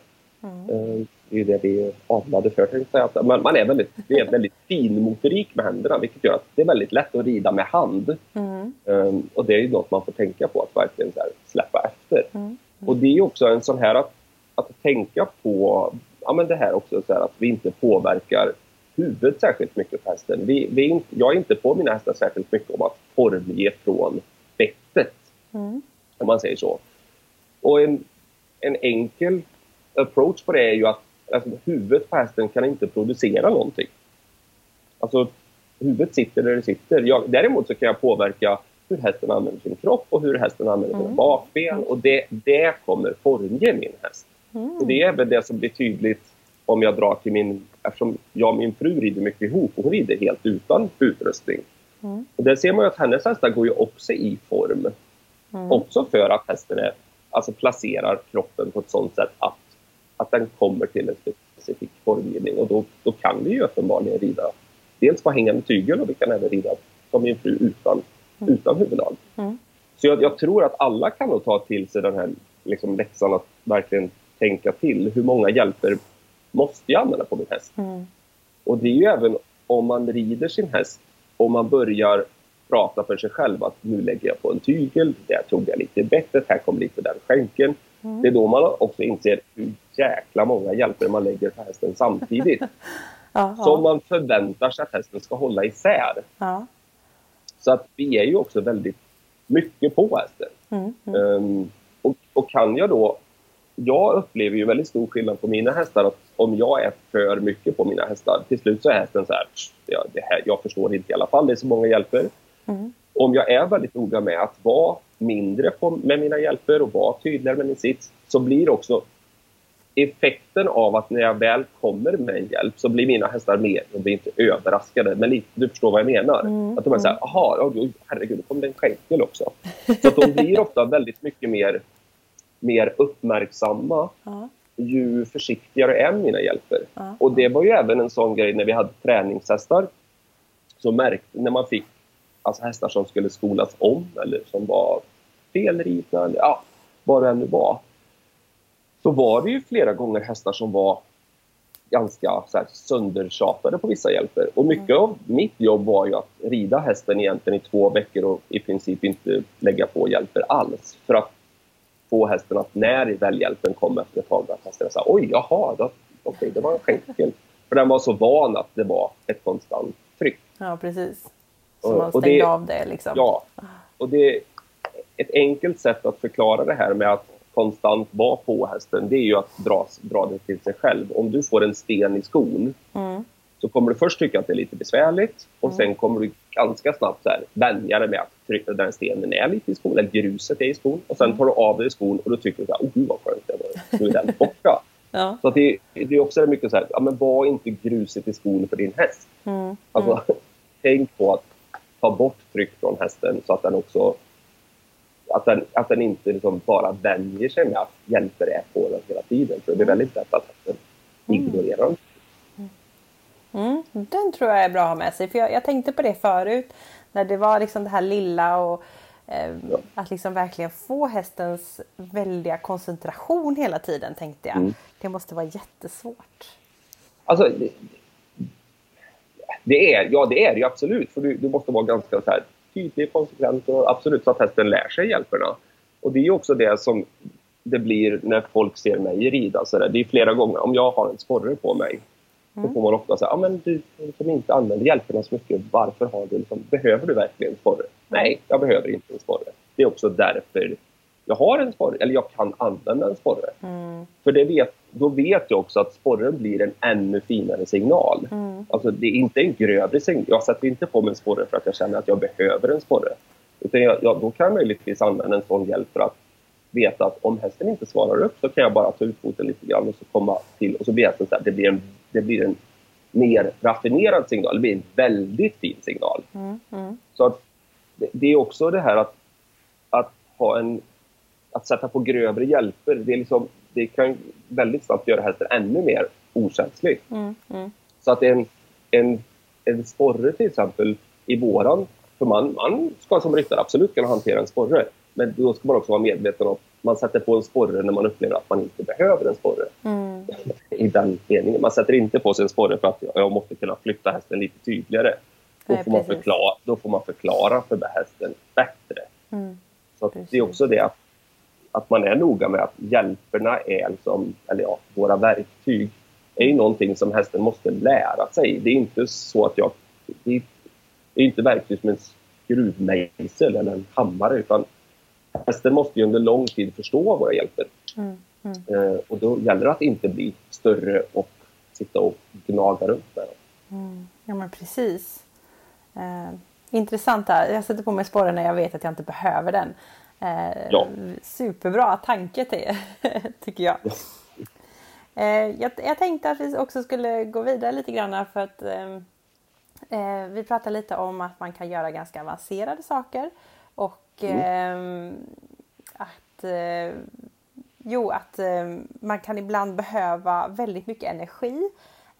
Mm. Det är ju det vi är avlade för. Att Man, man är väldigt, det är väldigt fin motorik med händerna vilket gör att det är väldigt lätt att rida med hand. Mm. Um, och det är ju något man får tänka på, att verkligen släppa efter. Mm. Och det är ju också en sån här att, att tänka på, ja men det här också så här, att vi inte påverkar huvudet särskilt mycket på hästen. Vi, vi, jag är inte på mina hästar särskilt mycket om att formge från bettet, Mm. om man säger så. Och en, en enkel approach på det är ju att alltså, huvudet på hästen kan inte producera någonting. Alltså, huvudet sitter där det sitter. Jag, däremot så kan jag påverka hur hästen använder sin kropp och hur hästen använder sina Mm. bakben. Och det, det kommer formge min häst. Mm. Och det är väl det som blir tydligt om jag drar till min... Eftersom jag och min fru rider mycket ihop och hon rider helt utan utrustning. Mm. Och där ser man ju att hennes hästar går ju också i form. Mm. Också för att hästen är, alltså placerar kroppen på ett sånt sätt att, att den kommer till en specifik formgivning. Och då, då kan vi ju uppenbarligen rida dels på hängande tygel och vi kan även rida som min fru utan, Mm. utan huvudlag. Mm. Så jag, jag tror att alla kan nog ta till sig den här liksom, läxan att verkligen tänka till. Hur många hjälper måste jag använda på min häst? Mm. Och det är ju även om man rider sin häst och man börjar prata för sig själv att nu lägger jag på en tygel, där tog jag lite bettet, här kom lite den skänken. Mm. Det är då man också inser hur jäkla många hjälper man lägger på hästen samtidigt. Ja, Som man förväntar sig att hästen ska hålla isär. ja. Så att vi är ju också väldigt mycket på hästen. Mm. Mm. Ehm, och, och kan jag då... Jag upplever ju väldigt stor skillnad på mina hästar. Att om jag är för mycket på mina hästar, till slut så är hästen så här, "Pst, ja, det här jag förstår inte i alla fall, det är så många hjälper. Mm. Om jag är väldigt noga med att vara mindre på, med mina hjälper och vara tydligare med min sits, så blir också effekten av att när jag väl kommer med en hjälp så blir mina hästar mer, de blir inte överraskade, men lite, du förstår vad jag menar. Mm, Att de är så här, jaha, ja, oj, herregud, då kom det en skänkel också. Så att de blir ofta väldigt mycket mer, mer uppmärksamma Ja, ju försiktigare är mina hjälper. ja. Och det var ju även en sån grej när vi hade träningshästar. Så märkte när man fick alltså hästar som skulle skolas om eller som var felridna eller ja, vad det än nu var. Så var det ju flera gånger hästar som var ganska så här, söndertjatade på vissa hjälper. Och mycket av mitt jobb var ju att rida hästen egentligen i två veckor och i princip inte lägga på hjälper alls. För att få hästen att när väljhjälpen kom efter ett tag, att hästen sa oj, jaha, då, okej, det var en skänkel. För den var så van att det var ett konstant tryck. ja precis. Så man och stängde det- av det liksom. Ja, och det är ett enkelt sätt att förklara det här med att konstant vara på hästen, det är ju att dra, dra det till sig själv. Om du får en sten i skon Mm. så kommer du först tycka att det är lite besvärligt och Mm. sen kommer du ganska snabbt så här, vänja dig med att trycka den stenen är lite i skon, eller gruset är i skon. Och sen tar du av dig skon och då tycker du här, oh gud vad skönt det var, nu är den borta. Ja. Så att det, det är också mycket så här, ja, men var inte gruset i skon för din häst. Mm. Alltså, tänk på att ta bort tryck från hästen så att den också att den, att den inte liksom bara vänjer sig med att hjälper är på den hela tiden. För det är väldigt lätt att hästen ignorerar den. Mm, den tror jag är bra att ha med sig. För jag, jag tänkte på det förut. När det var liksom det här lilla och eh, Ja. att liksom verkligen få hästens väldiga koncentration hela tiden tänkte jag. Mm. Det måste vara jättesvårt. Alltså, det, det är, ja, det är det ju absolut. För du, du måste vara ganska så här, tydlig, konsekvent och absolut så att hästen lär sig hjälperna. Och det är också det som det blir när folk ser mig rida. Så där. Det är flera gånger, om jag har en sporre på mig Då får man ofta säga, ja men du som inte använder hjälperna så mycket, varför har du liksom, behöver du verkligen en sporre? Nej, jag behöver inte en sporre. Det är också därför jag har en sporre, eller jag kan använda en sporre. Mm. För det vet, då vet jag också att sporren blir en ännu finare signal. Mm. Alltså det är inte en grövre signal. Jag sätter inte på mig en sporre för att jag känner att jag behöver en sporre. Utan jag, jag, då kan jag möjligtvis använda en sån hjälp för att veta att om hästen inte svarar upp så kan jag bara ta ut foten lite grann och så komma till och så blir hästen så här, det blir en, det blir en mer raffinerad signal. Det blir en väldigt fin signal. Mm. Mm. Så att det, det är också det här att, att ha en att sätta på grövre hjälper, det, är liksom, det kan väldigt snabbt göra hästen ännu mer okänslig. Mm. Mm. Så att en, en, en sporre till exempel i våran, för man, man ska som ryttare absolut kunna hantera en sporre, men då ska man också vara medveten om att man sätter på en sporre när man upplever att man inte behöver en sporre. Mm. I den meningen. Man sätter inte på sig en sporre för att jag måste kunna flytta hästen lite tydligare. Då, Nej, får, man förklara, då får man förklara för hästen bättre. Mm. Så det är också det att, att man är noga med att hjälperna är liksom, eller ja, våra verktyg är ju någonting som hästen måste lära sig. Det är inte så att jag... Det är, inte verktyg som en skruvmejsel eller en hammare utan hästen måste ju under lång tid förstå våra hjälper. Mm. Mm. Eh, och då gäller det att inte bli större och sitta och gnaga runt med dem. Mm. Ja men precis. Eh, intressant där. Jag sätter på mig sporren när jag vet att jag inte behöver den. Ja. Superbra tanke till, tycker jag. Eh, jag. Jag tänkte att vi också skulle gå vidare lite grann för att eh, eh, vi pratade lite om att man kan göra ganska avancerade saker och eh, att eh, Jo, att eh, man kan ibland behöva väldigt mycket energi.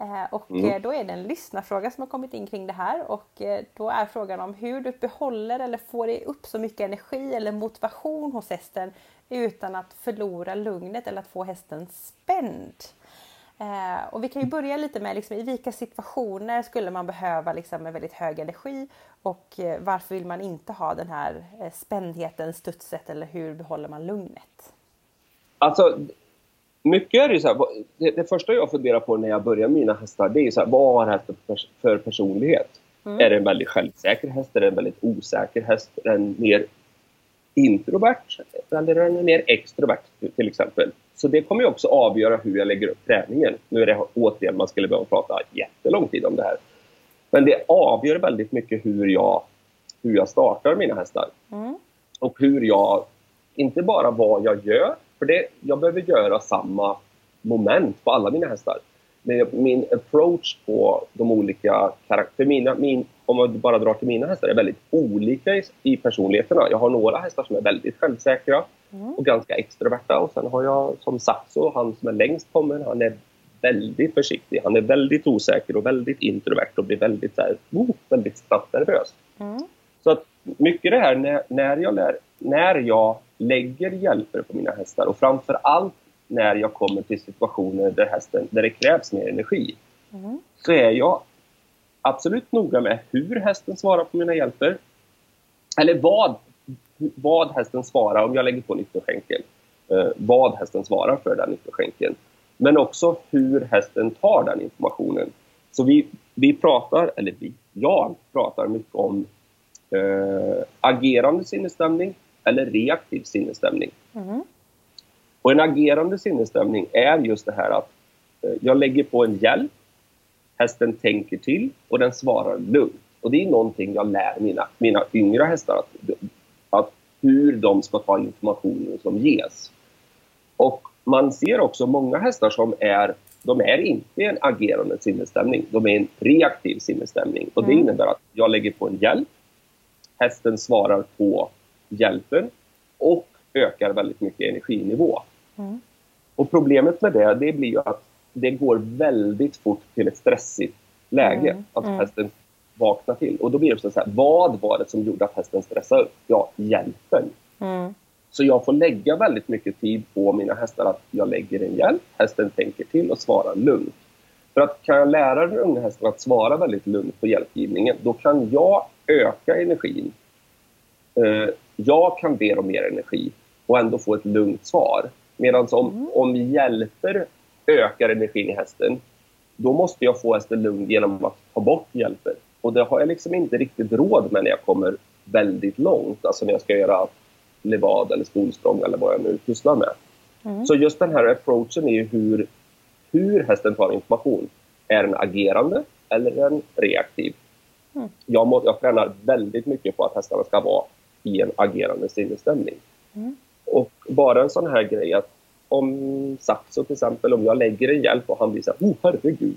Eh, och Mm. eh, då är det en lyssnarfråga som har kommit in kring det här. Och eh, då är frågan om hur du behåller eller får upp så mycket energi eller motivation hos hästen utan att förlora lugnet eller att få hästen spänd. Och vi kan ju börja lite med liksom, i vilka situationer skulle man behöva liksom, en väldigt hög energi och varför vill man inte ha den här spändheten, studset eller hur behåller man lugnet? Alltså, mycket är det så här, det, det första jag funderar på när jag börjar mina hästar, det är så här, vad har hästen för, pers- för personlighet? Mm. Är det en väldigt självsäker häst? Är det en väldigt osäker häst? Är det en mer introvert? Eller är den en mer extrovert till exempel? Så det kommer ju också avgöra hur jag lägger upp träningen. Nu är det återigen, man skulle behöva prata jättelång tid om det här. Men det avgör väldigt mycket hur jag, hur jag startar mina hästar Mm. och hur jag, inte bara vad jag gör, för det, jag behöver göra samma moment på alla mina hästar. Men min approach på de olika karaktärer, mina, min, om man bara drar till mina hästar, är väldigt olika i, i personligheterna. Jag har några hästar som är väldigt självsäkra Mm. och ganska extroverta och sen har jag som Saxo, han som är längst kommen, han är väldigt försiktig. Han är väldigt osäker och väldigt introvert och blir väldigt, oh, väldigt snabbt nervös. Mm. Så att mycket det här när, när, jag lär, när jag lägger hjälper på mina hästar och framför allt när jag kommer till situationer där, hästen, där det krävs mer energi Mm. så är jag absolut noga med hur hästen svarar på mina hjälper. Eller vad, vad hästen svarar om jag lägger på nyckelskänken. Eh, vad hästen svarar för den nyckelskänken. Men också hur hästen tar den informationen. Så vi, vi pratar, eller vi, jag pratar mycket om eh, agerande sinnesstämning eller reaktiv sinnesstämning. Mm. Och en agerande sinnesstämning är just det här att eh, jag lägger på en hjälp, hästen tänker till och den svarar lugnt. Och det är någonting jag lär mina, mina yngre hästar att, att hur de ska ta informationen som ges. Och man ser också många hästar som är, de är inte en agerande sinnesstämning, de är en reaktiv sinnesstämning. Och det Mm. innebär att jag lägger på en hjälp, hästen svarar på hjälpen och ökar väldigt mycket energinivå. Mm. Och problemet med det, det blir ju att det går väldigt fort till ett stressigt läge. Mm, Att mm. hästen vaknar till. Och då blir det så här, vad var det som gjorde att hästen stressade upp? Ja, hjälpen. Mm. Så jag får lägga väldigt mycket tid på mina hästar att jag lägger en hjälp, hästen tänker till och svarar lugnt. För att kan jag lära den unga hästen att svara väldigt lugnt på hjälpgivningen, då kan jag öka energin. Eh, jag kan be om mer energi och ändå få ett lugnt svar. Medan om, Mm. om hjälper ökar energin i hästen, då måste jag få hästen lugn genom att ta bort hjälpen. Och det har jag liksom inte riktigt råd med när jag kommer väldigt långt. Alltså när jag ska göra levad eller skolsprång eller vad jag nu pysslar med. Mm. Så just den här approachen är ju hur, hur hästen tar information. Är den agerande eller är den reaktiv? Mm. Jag, må, jag tränar väldigt mycket på att hästarna ska vara i en agerande sinnesstämning. Mm. Och bara en sån här grej att om Saxo till exempel, om jag lägger en hjälp och han blir så här, oh herregud,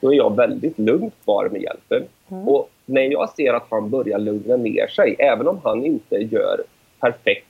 då är jag väldigt lugnt kvar med hjälpen. Mm. Och när jag ser att han börjar lugna ner sig, även om han inte gör perfekt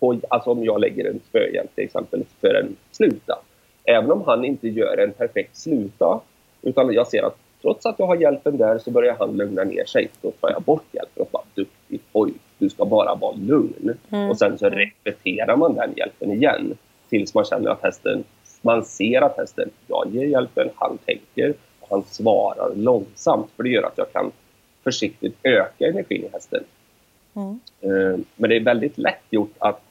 på, alltså om jag lägger en spöhjälp till exempel för en sluta. Även om han inte gör en perfekt sluta, utan jag ser att trots att jag har hjälpen där så börjar han lugna ner sig. Då tar jag bort hjälpen och bara duktig pojk, du ska bara vara lugn. Mm. Och sen så repeterar man den hjälpen igen tills man känner att hästen, man ser att hästen, jag ger hjälpen, han tänker och han svarar långsamt för det gör att jag kan försiktigt öka energin i hästen. Mm. Eh, men det är väldigt lätt gjort att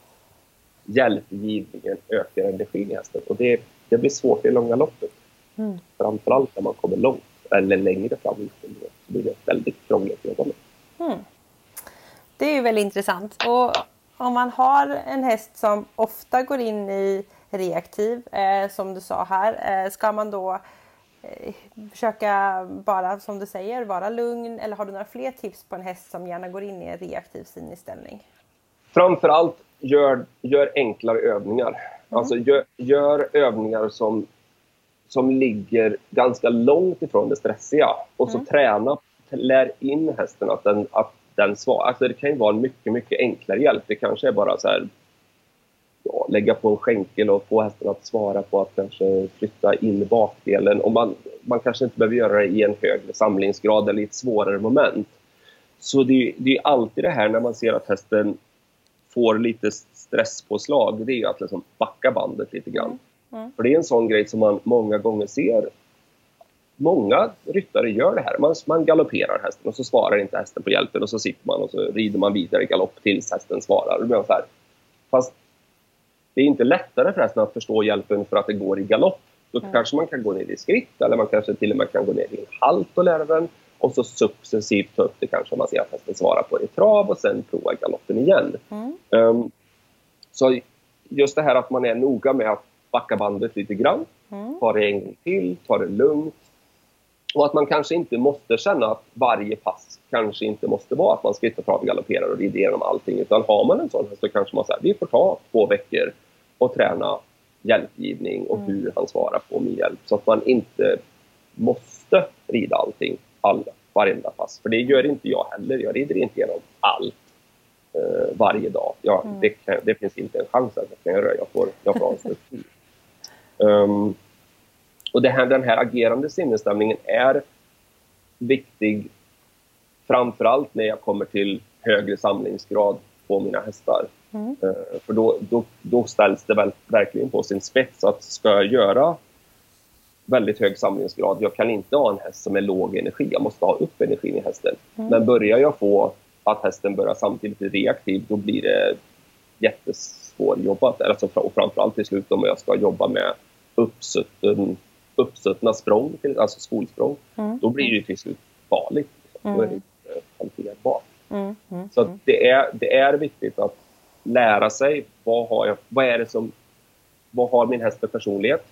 hjälpgivningen ökar energin i hästen och det, det blir svårt i långa loppet. Mm. Framförallt när man kommer långt eller längre fram i så blir det väldigt krångligt att jobba med. Mm. Det är ju väldigt intressant. Och om man har en häst som ofta går in i reaktiv, eh, som du sa här, eh, ska man då eh, försöka bara, som du säger, vara lugn? Eller har du några fler tips på en häst som gärna går in i en reaktiv sinnesställning? Framförallt gör, gör enklare övningar. Mm. Alltså gör, gör, övningar som, som ligger ganska långt ifrån det stressiga. Och så mm. träna, lär in hästen att den, att den svarar. Alltså det kan ju vara en mycket, mycket enklare hjälp. Det kanske är bara så här, ja, lägga på en skänkel och få hästen att svara på att kanske flytta in bakdelen. Och man, man kanske inte behöver göra det i en högre samlingsgrad eller i ett svårare moment. Så det, det är alltid det här när man ser att hästen får lite stresspåslag, det är att liksom backa bandet lite grann. Mm. Mm. För det är en sån grej som man många gånger ser många ryttare gör det här. Man, man galopperar hästen och så svarar inte hästen på hjälpen och så sitter man och så rider man vidare i galopp tills hästen svarar. Och så här. Fast det är inte lättare för hästen att förstå hjälpen för att det går i galopp. Då mm. kanske man kan gå ner i skritt eller man kanske till och med kan gå ner i halt och lära den och så successivt ta upp det kanske man ser att hästen svarar på i trav och sen prova galoppen igen. Mm. Um, så just det här att man är noga med att backa bandet lite grann, mm. ta det en gång till, ta det lugnt, och att man kanske inte måste känna att varje pass kanske inte måste vara att man skrittar, travar, galopperar och rider igenom allting. Utan har man en sån så kanske man säger vi får ta två veckor och träna hjälpgivning och mm. hur han svarar på min hjälp. Så att man inte måste rida allting, alla, varenda pass. För det gör inte jag heller. Jag rider inte igenom allt eh, varje dag. Jag, mm. det, kan, det, finns inte en chans att jag kan göra det. Jag får, jag får struktur. Um, och det här, den här agerande sinnesstämningen är viktig framförallt när jag kommer till högre samlingsgrad på mina hästar. Mm. Uh, för då, då, då ställs det väl, verkligen på sin spets att ska jag göra väldigt hög samlingsgrad, jag kan inte ha en häst som är låg energi, jag måste ha upp energin i hästen. Mm. Men börjar jag få att hästen börjar samtidigt bli reaktiv, då blir det jättesvårjobbat. Alltså, och framförallt till slut om jag ska jobba med uppsutten uppsuttna språng, alltså skolsprång, mm. då blir det till slut farligt. Mm. Då är det inte hanterbart. Mm. Mm. Så det är, det är viktigt att lära sig vad, har jag, vad är det som vad har min häst för personlighet?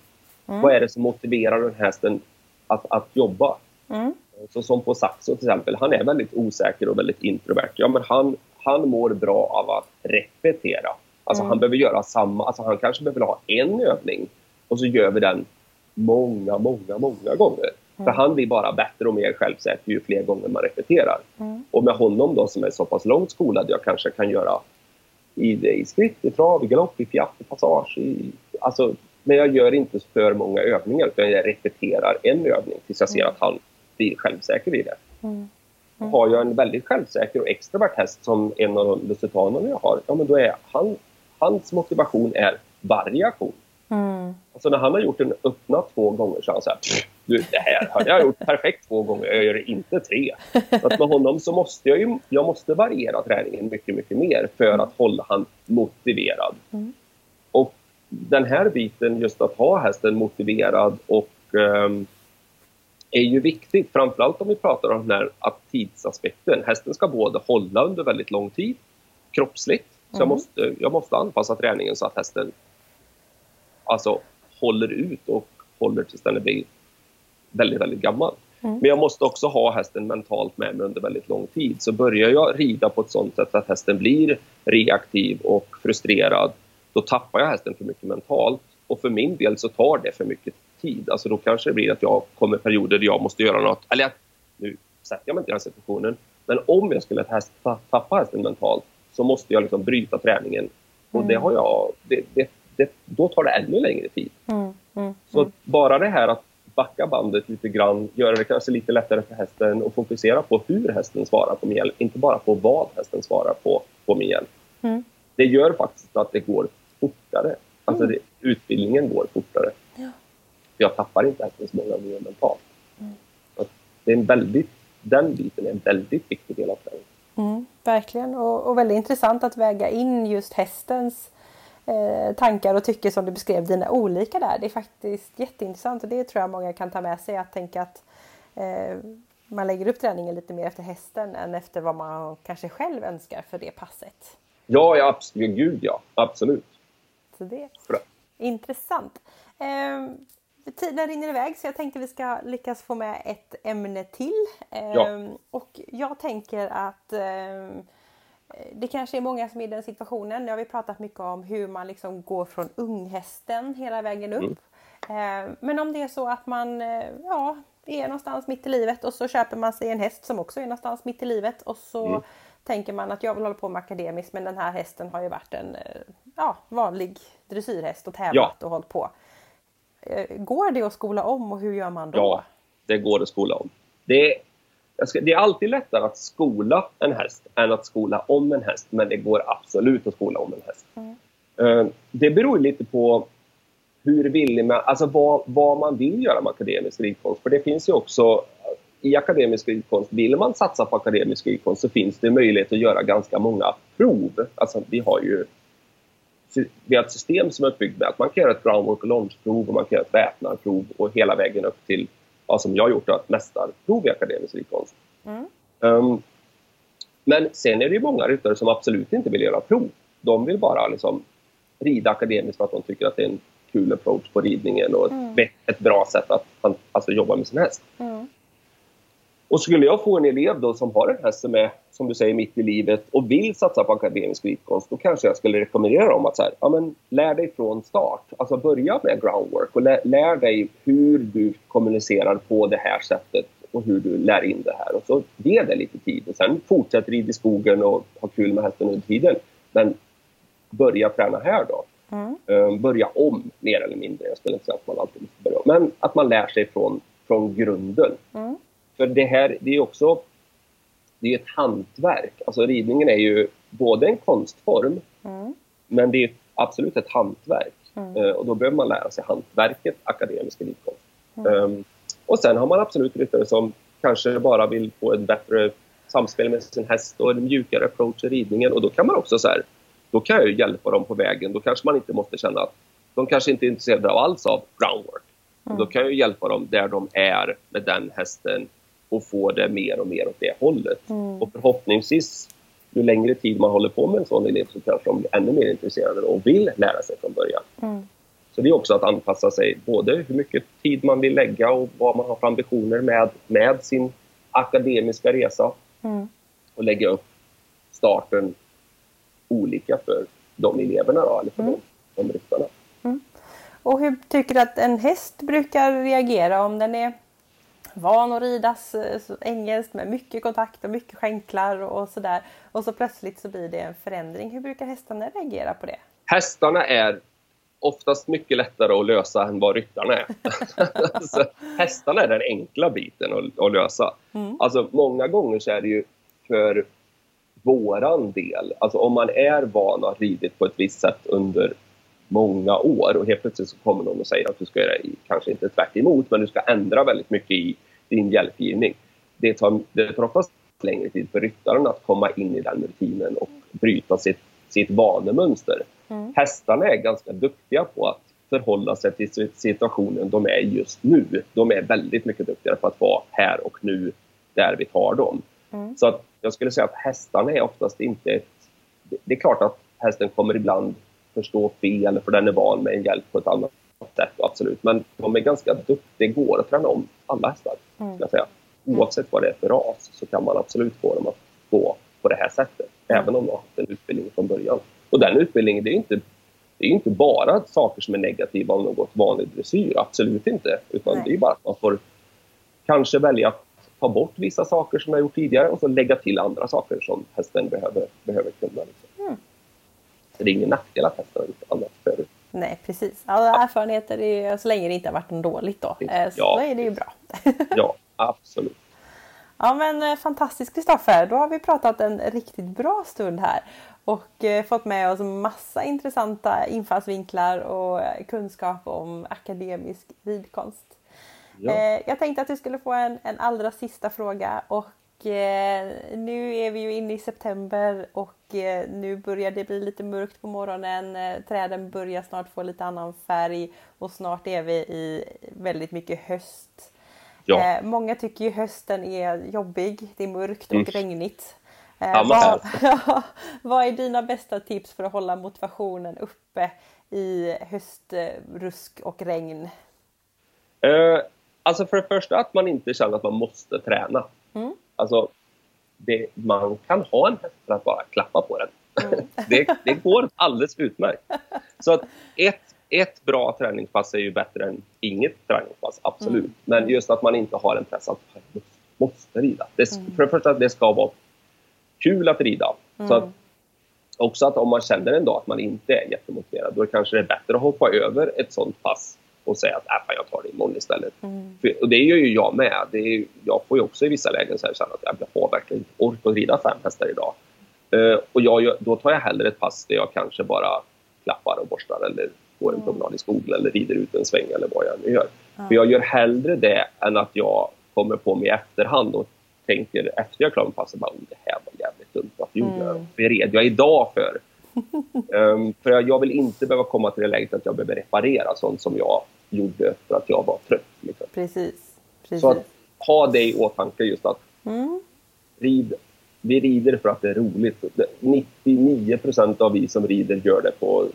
Mm. Vad är det som motiverar den hästen att, att jobba? Mm. Så som på Saxo till exempel, han är väldigt osäker och väldigt introvert. Ja, men han, han mår bra av att repetera. Alltså mm. han behöver göra samma, alltså han kanske behöver ha en övning och så gör vi den många, många, många gånger. Mm. För han blir bara bättre och mer självsäker ju fler gånger man repeterar. Mm. Och med honom då som är så pass långt skolad, jag kanske kan göra i, i skritt, i trav, i galopp, i fjätt, i passage. I, alltså, men jag gör inte för många övningar utan jag repeterar en övning tills jag ser mm. att han blir självsäker i det. Mm. Mm. Har jag en väldigt självsäker och extrovert häst som en av de lussitanerna jag har, ja men då är han, hans motivation är variation. Mm. Alltså när han har gjort en öppna två gånger så är han så här, du det här har jag gjort perfekt två gånger, jag gör det inte tre. Att med honom så måste jag ju, jag måste variera träningen mycket, mycket mer för att hålla han motiverad. Mm. Och den här biten, just att ha hästen motiverad och um, är ju viktigt, framförallt om vi pratar om den här tidsaspekten. Hästen ska både hålla under väldigt lång tid, kroppsligt, så jag, Mm. måste, jag måste anpassa träningen så att hästen alltså, håller ut och håller tills den blir väldigt, väldigt gammal. Mm. Men jag måste också ha hästen mentalt med mig under väldigt lång tid. Så börjar jag rida på ett sånt sätt att hästen blir reaktiv och frustrerad, då tappar jag hästen för mycket mentalt. Och för min del så tar det för mycket tid. Alltså då kanske det blir att jag kommer perioder där jag måste göra något. Eller att- nu sätter jag mig inte i den situationen. Men om jag skulle häst, tappa hästen mentalt så måste jag liksom bryta träningen. Och det har jag... Det, det, det, då tar det ännu längre tid. Mm. Mm. Så bara det här att backa bandet lite grann, göra det kanske lite lättare för hästen och fokusera på hur hästen svarar på min hjälp, inte bara på vad hästen svarar på, på min hjälp. Mm. Det gör faktiskt att det går fortare. Alltså det, utbildningen går fortare. Ja. Jag tappar inte hästen så många gånger mentalt. Mm. Det är en väldigt, den biten är en väldigt viktig del av träningen. Mm, verkligen och, och väldigt intressant att väga in just hästens tankar och tycke som du beskrev dina olika där. Det är faktiskt jätteintressant och det tror jag många kan ta med sig att tänka att eh, man lägger upp träningen lite mer efter hästen än efter vad man kanske själv önskar för det passet. Ja, ja absolut. Gud ja. Absolut. Så det är Bra. intressant. Eh, tiden rinner iväg så jag tänkte vi ska lyckas få med ett ämne till. Eh, Ja. Och jag tänker att eh, det kanske är många som är i den situationen. Nu har vi pratat mycket om hur man liksom går från unghästen hela vägen upp. Eh, men om det är så att man eh, ja, är någonstans mitt i livet och så köper man sig en häst som också är någonstans mitt i livet och så Mm. tänker man att jag vill hålla på med akademiskt men den här hästen har ju varit en eh, ja, vanlig dressyrhäst och tävlat och hållit på. Går det att skola om och hur gör man då? Ja, det går att skola om. Det ska, det är alltid lättare att skola en häst än att skola om en häst, men det går absolut att skola om en häst. Mm. Eh, Det beror lite på hur vill man, alltså vad, vad man vill göra med akademisk ridkonst. För det finns ju också i akademisk ridkonst, vill man satsa på akademisk ridkonst så finns det möjlighet att göra ganska många prov. Alltså vi har ju vi har ett system som är uppbyggt med att man kan göra ett groundwork och launchprov och man kan göra ett väpnarprov och hela vägen upp till, ja, som jag gjort, ett mästarprov i akademisk ridkonst. Mm. Um, men sen är det ju många ryttare som absolut inte vill göra prov. De vill bara liksom rida akademiskt för att de tycker att det är en kul approach på ridningen och Mm. ett, ett bra sätt att alltså, jobba med sin häst. Mm. Och skulle jag få en elev då som har en häst som är, som du säger, mitt i livet och vill satsa på akademisk ridkonst, då kanske jag skulle rekommendera dem att så här, ja, men, lär dig från start. Alltså börja med groundwork och lär, lär dig hur du kommunicerar på det här sättet och hur du lär in det här. Och så ge det lite tid och sen fortsätt rid i skogen och ha kul med hästen under tiden. Men börja träna här då. Mm. Eh, börja om mer eller mindre. Jag skulle inte säga att man alltid måste börja om. Men att man lär sig från, från grunden. Mm. För det här, det är också det är ett hantverk. Alltså ridningen är ju både en konstform, Mm. men det är absolut ett hantverk. Mm. Eh, och då behöver man lära sig hantverket akademisk ridkonst. Mm. Um, och sen har man absolut ryttare som kanske bara vill få ett bättre samspel med sin häst och en mjukare approach i ridningen. Och då kan man också så här, då kan jag hjälpa dem på vägen. Då kanske man inte måste känna att de kanske inte är intresserade av alls av groundwork. Mm. Då kan jag ju hjälpa dem där de är med den hästen och få det mer och mer åt det hållet. Mm. Och förhoppningsvis, ju längre tid man håller på med en sån elev så kanske de blir ännu mer intresserade och vill lära sig från början. Mm. Så det är också att anpassa sig både hur mycket tid man vill lägga och vad man har för ambitioner med, med sin akademiska resa Mm. och lägga upp starten olika för de eleverna då, eller för Mm. de, de ryttarna. Och hur tycker du att en häst brukar reagera om den är van att ridas eh, engelskt med mycket kontakt och mycket skänklar och sådär. Och så plötsligt så blir det en förändring. Hur brukar hästarna reagera på det? Hästarna är oftast mycket lättare att lösa än vad ryttarna är. alltså, hästarna är den enkla biten att, att lösa. Mm. Alltså många gånger så är det ju för våran del, alltså om man är van att ha ridit på ett visst sätt under många år och helt plötsligt så kommer någon och säger att du ska göra, kanske inte tvärt emot, men du ska ändra väldigt mycket i din hjälpgivning. Det tar, det tar oftast längre tid för ryttaren att komma in i den rutinen och bryta sitt, sitt vanemönster. Mm. Hästarna är ganska duktiga på att förhålla sig till situationen de är just nu. De är väldigt mycket duktigare på att vara här och nu där vi tar dem. Mm. Så att jag skulle säga att hästarna är oftast inte ett... Det är klart att hästen kommer ibland förstå fel för den är van med en hjälp på ett annat sätt, absolut. Men de är ganska duktiga. Det går att träna om alla hästar, mm. jag säga. Oavsett vad det är för ras så kan man absolut få dem att gå på det här sättet. Mm. Även om de har haft en utbildning från början. Och den utbildningen, det är inte, det är inte bara saker som är negativa om de gått vanlig dressyr. Absolut inte. Utan Nej. det är bara att man får kanske välja att ta bort vissa saker som jag gjort tidigare och så lägga till andra saker som hästen behöver, behöver kunna. Liksom. Mm. Så det är ingen nackdel att har gjort annat förut. Nej, precis. Alla erfarenheter, är, så länge det inte har varit något dåligt då, eh, så ja, är det ju bra. ja, absolut. Ja men eh, fantastiskt Kristoffer, då har vi pratat en riktigt bra stund här och eh, fått med oss massa intressanta infallsvinklar och kunskap om akademisk ridkonst. Ja. Eh, jag tänkte att du skulle få en, en allra sista fråga och nu är vi ju inne i september och eh, nu börjar det bli lite mörkt på morgonen. Eh, träden börjar snart få lite annan färg och snart är vi i väldigt mycket höst. Ja. många tycker ju hösten är jobbig, det är mörkt och mm. regnigt. Eh, vad, vad är dina bästa tips för att hålla motivationen uppe i höstrusk och regn? Eh, alltså för det första att man inte känner att man måste träna. Mm. Alltså, det, man kan ha en häst för att bara klappa på den. Mm. det, det, går alldeles utmärkt. Så att ett, ett bra träningspass är ju bättre än inget träningspass, absolut. Mm. Men just att man inte har en press att man måste rida. Det, mm. För det första, det ska vara kul att rida. Mm. Så att, också att om man känner en dag att man inte är jättemotiverad, då kanske det är bättre att hoppa över ett sånt pass och säga att äh, jag tar det imorgon istället. Mm. För, och det gör ju jag med. Det är, jag får ju också i vissa lägen så här känna att jag har verkligen inte ork att rida fem hästar idag. Uh, och jag, då tar jag hellre ett pass där jag kanske bara klappar och borstar eller går en mm. promenad i skogen eller rider ut en sväng eller vad jag nu gör. Mm. För jag gör hellre det än att jag kommer på mig i efterhand och tänker efter jag klarar passet bara oh, det här var jävligt dumt. Varför gjorde mm. jag Vad red jag idag för? um, för jag, jag, vill inte behöva komma till det läget att jag behöver reparera sånt som jag gjorde för att jag var trött. Liksom. Precis. Precis. Så att ha det i åtanke just att mm. rid, vi rider för att det är roligt. 99 procent av vi som rider gör det på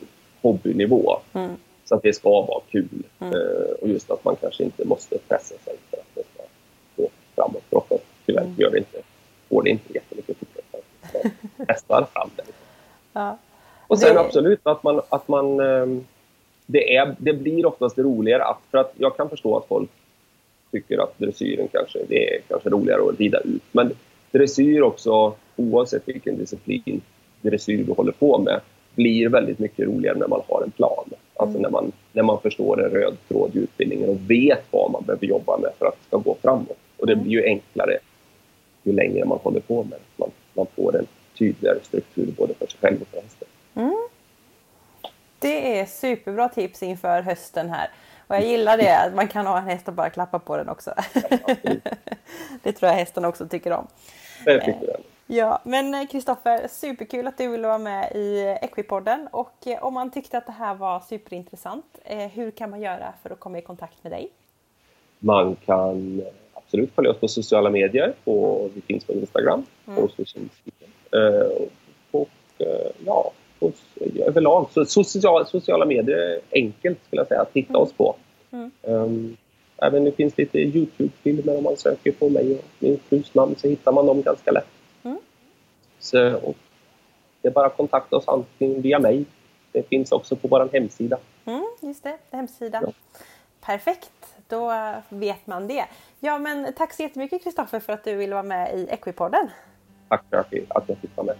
hobbynivå. Mm. Så att det ska vara kul. Mm. Uh, och just att man kanske inte måste pressa sig för att det ska gå framåt. För Tyvärr mm. gör det inte, går det inte jättemycket fortare. Testar fram det. Ja. Och sen det... absolut att man, att man ehm, det, är, det blir oftast roligare att, för att jag kan förstå att folk tycker att dressyren kanske, det är kanske roligare att rida ut. Men dressyr också, oavsett vilken disciplin dressyr du håller på med, blir väldigt mycket roligare när man har en plan. Alltså mm. när, man, när man förstår en röd tråd i utbildningen och vet vad man behöver jobba med för att det ska gå framåt. Och det blir ju enklare ju längre man håller på med det. Man, man får en tydligare struktur både för sig själv och för hästen. Mm. Det är superbra tips inför hösten här. Och jag gillar det, att man kan ha en häst och bara klappa på den också. Det tror jag hästen också tycker om. Det tycker jag. Ja, men Kristoffer, superkul att du ville vara med i Equipodden och eh, om man tyckte att det här var superintressant, eh, hur kan man göra för att komma i kontakt med dig? Man kan absolut följa oss på sociala medier. På, vi finns på Instagram, mm. på social och ja, överlag så social, sociala medier är enkelt skulle jag säga att hitta mm. oss på. Mm. Um, även det finns lite Youtube-filmer om man söker på mig och min frus namn så hittar man dem ganska lätt. Mm. Så, och det är bara att kontakta oss antingen via mig. Det finns också på vår hemsida. Mm, just det, hemsida. Ja. Perfekt, då vet man det. Ja, men tack så jättemycket Kristoffer för att du ville vara med i Equipodden. Tack för att jag fick vara med.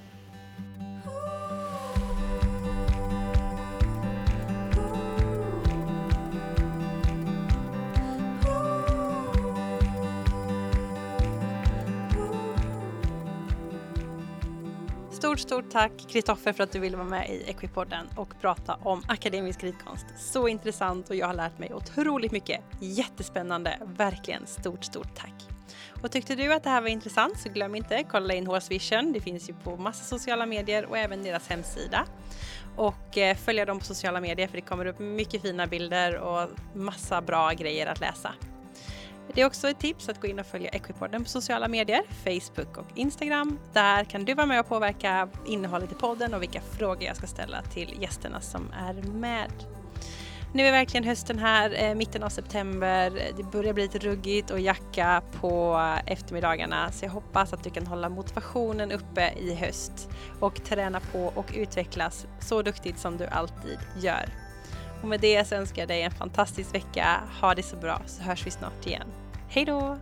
Stort, stort tack Kristoffer för att du ville vara med i Equipodden och prata om akademisk ridkonst. Så intressant och jag har lärt mig otroligt mycket. Jättespännande, verkligen stort, stort tack. Och tyckte du att det här var intressant så glöm inte kolla in Horse Vision. Det finns ju på massa sociala medier och även deras hemsida. och eh, följa dem på sociala medier för det kommer upp mycket fina bilder och massa bra grejer att läsa. Det är också ett tips att gå in och följa Equipodden på sociala medier, Facebook och Instagram. Där kan du vara med och påverka innehållet i podden och vilka frågor jag ska ställa till gästerna som är med. Nu är verkligen hösten här, eh, mitten av september. Det börjar bli lite ruggigt och jacka på eftermiddagarna så jag hoppas att du kan hålla motivationen uppe i höst och träna på och utvecklas så duktigt som du alltid gör. Och med det så önskar jag dig en fantastisk vecka. Ha det så bra så hörs vi snart igen. Hej då!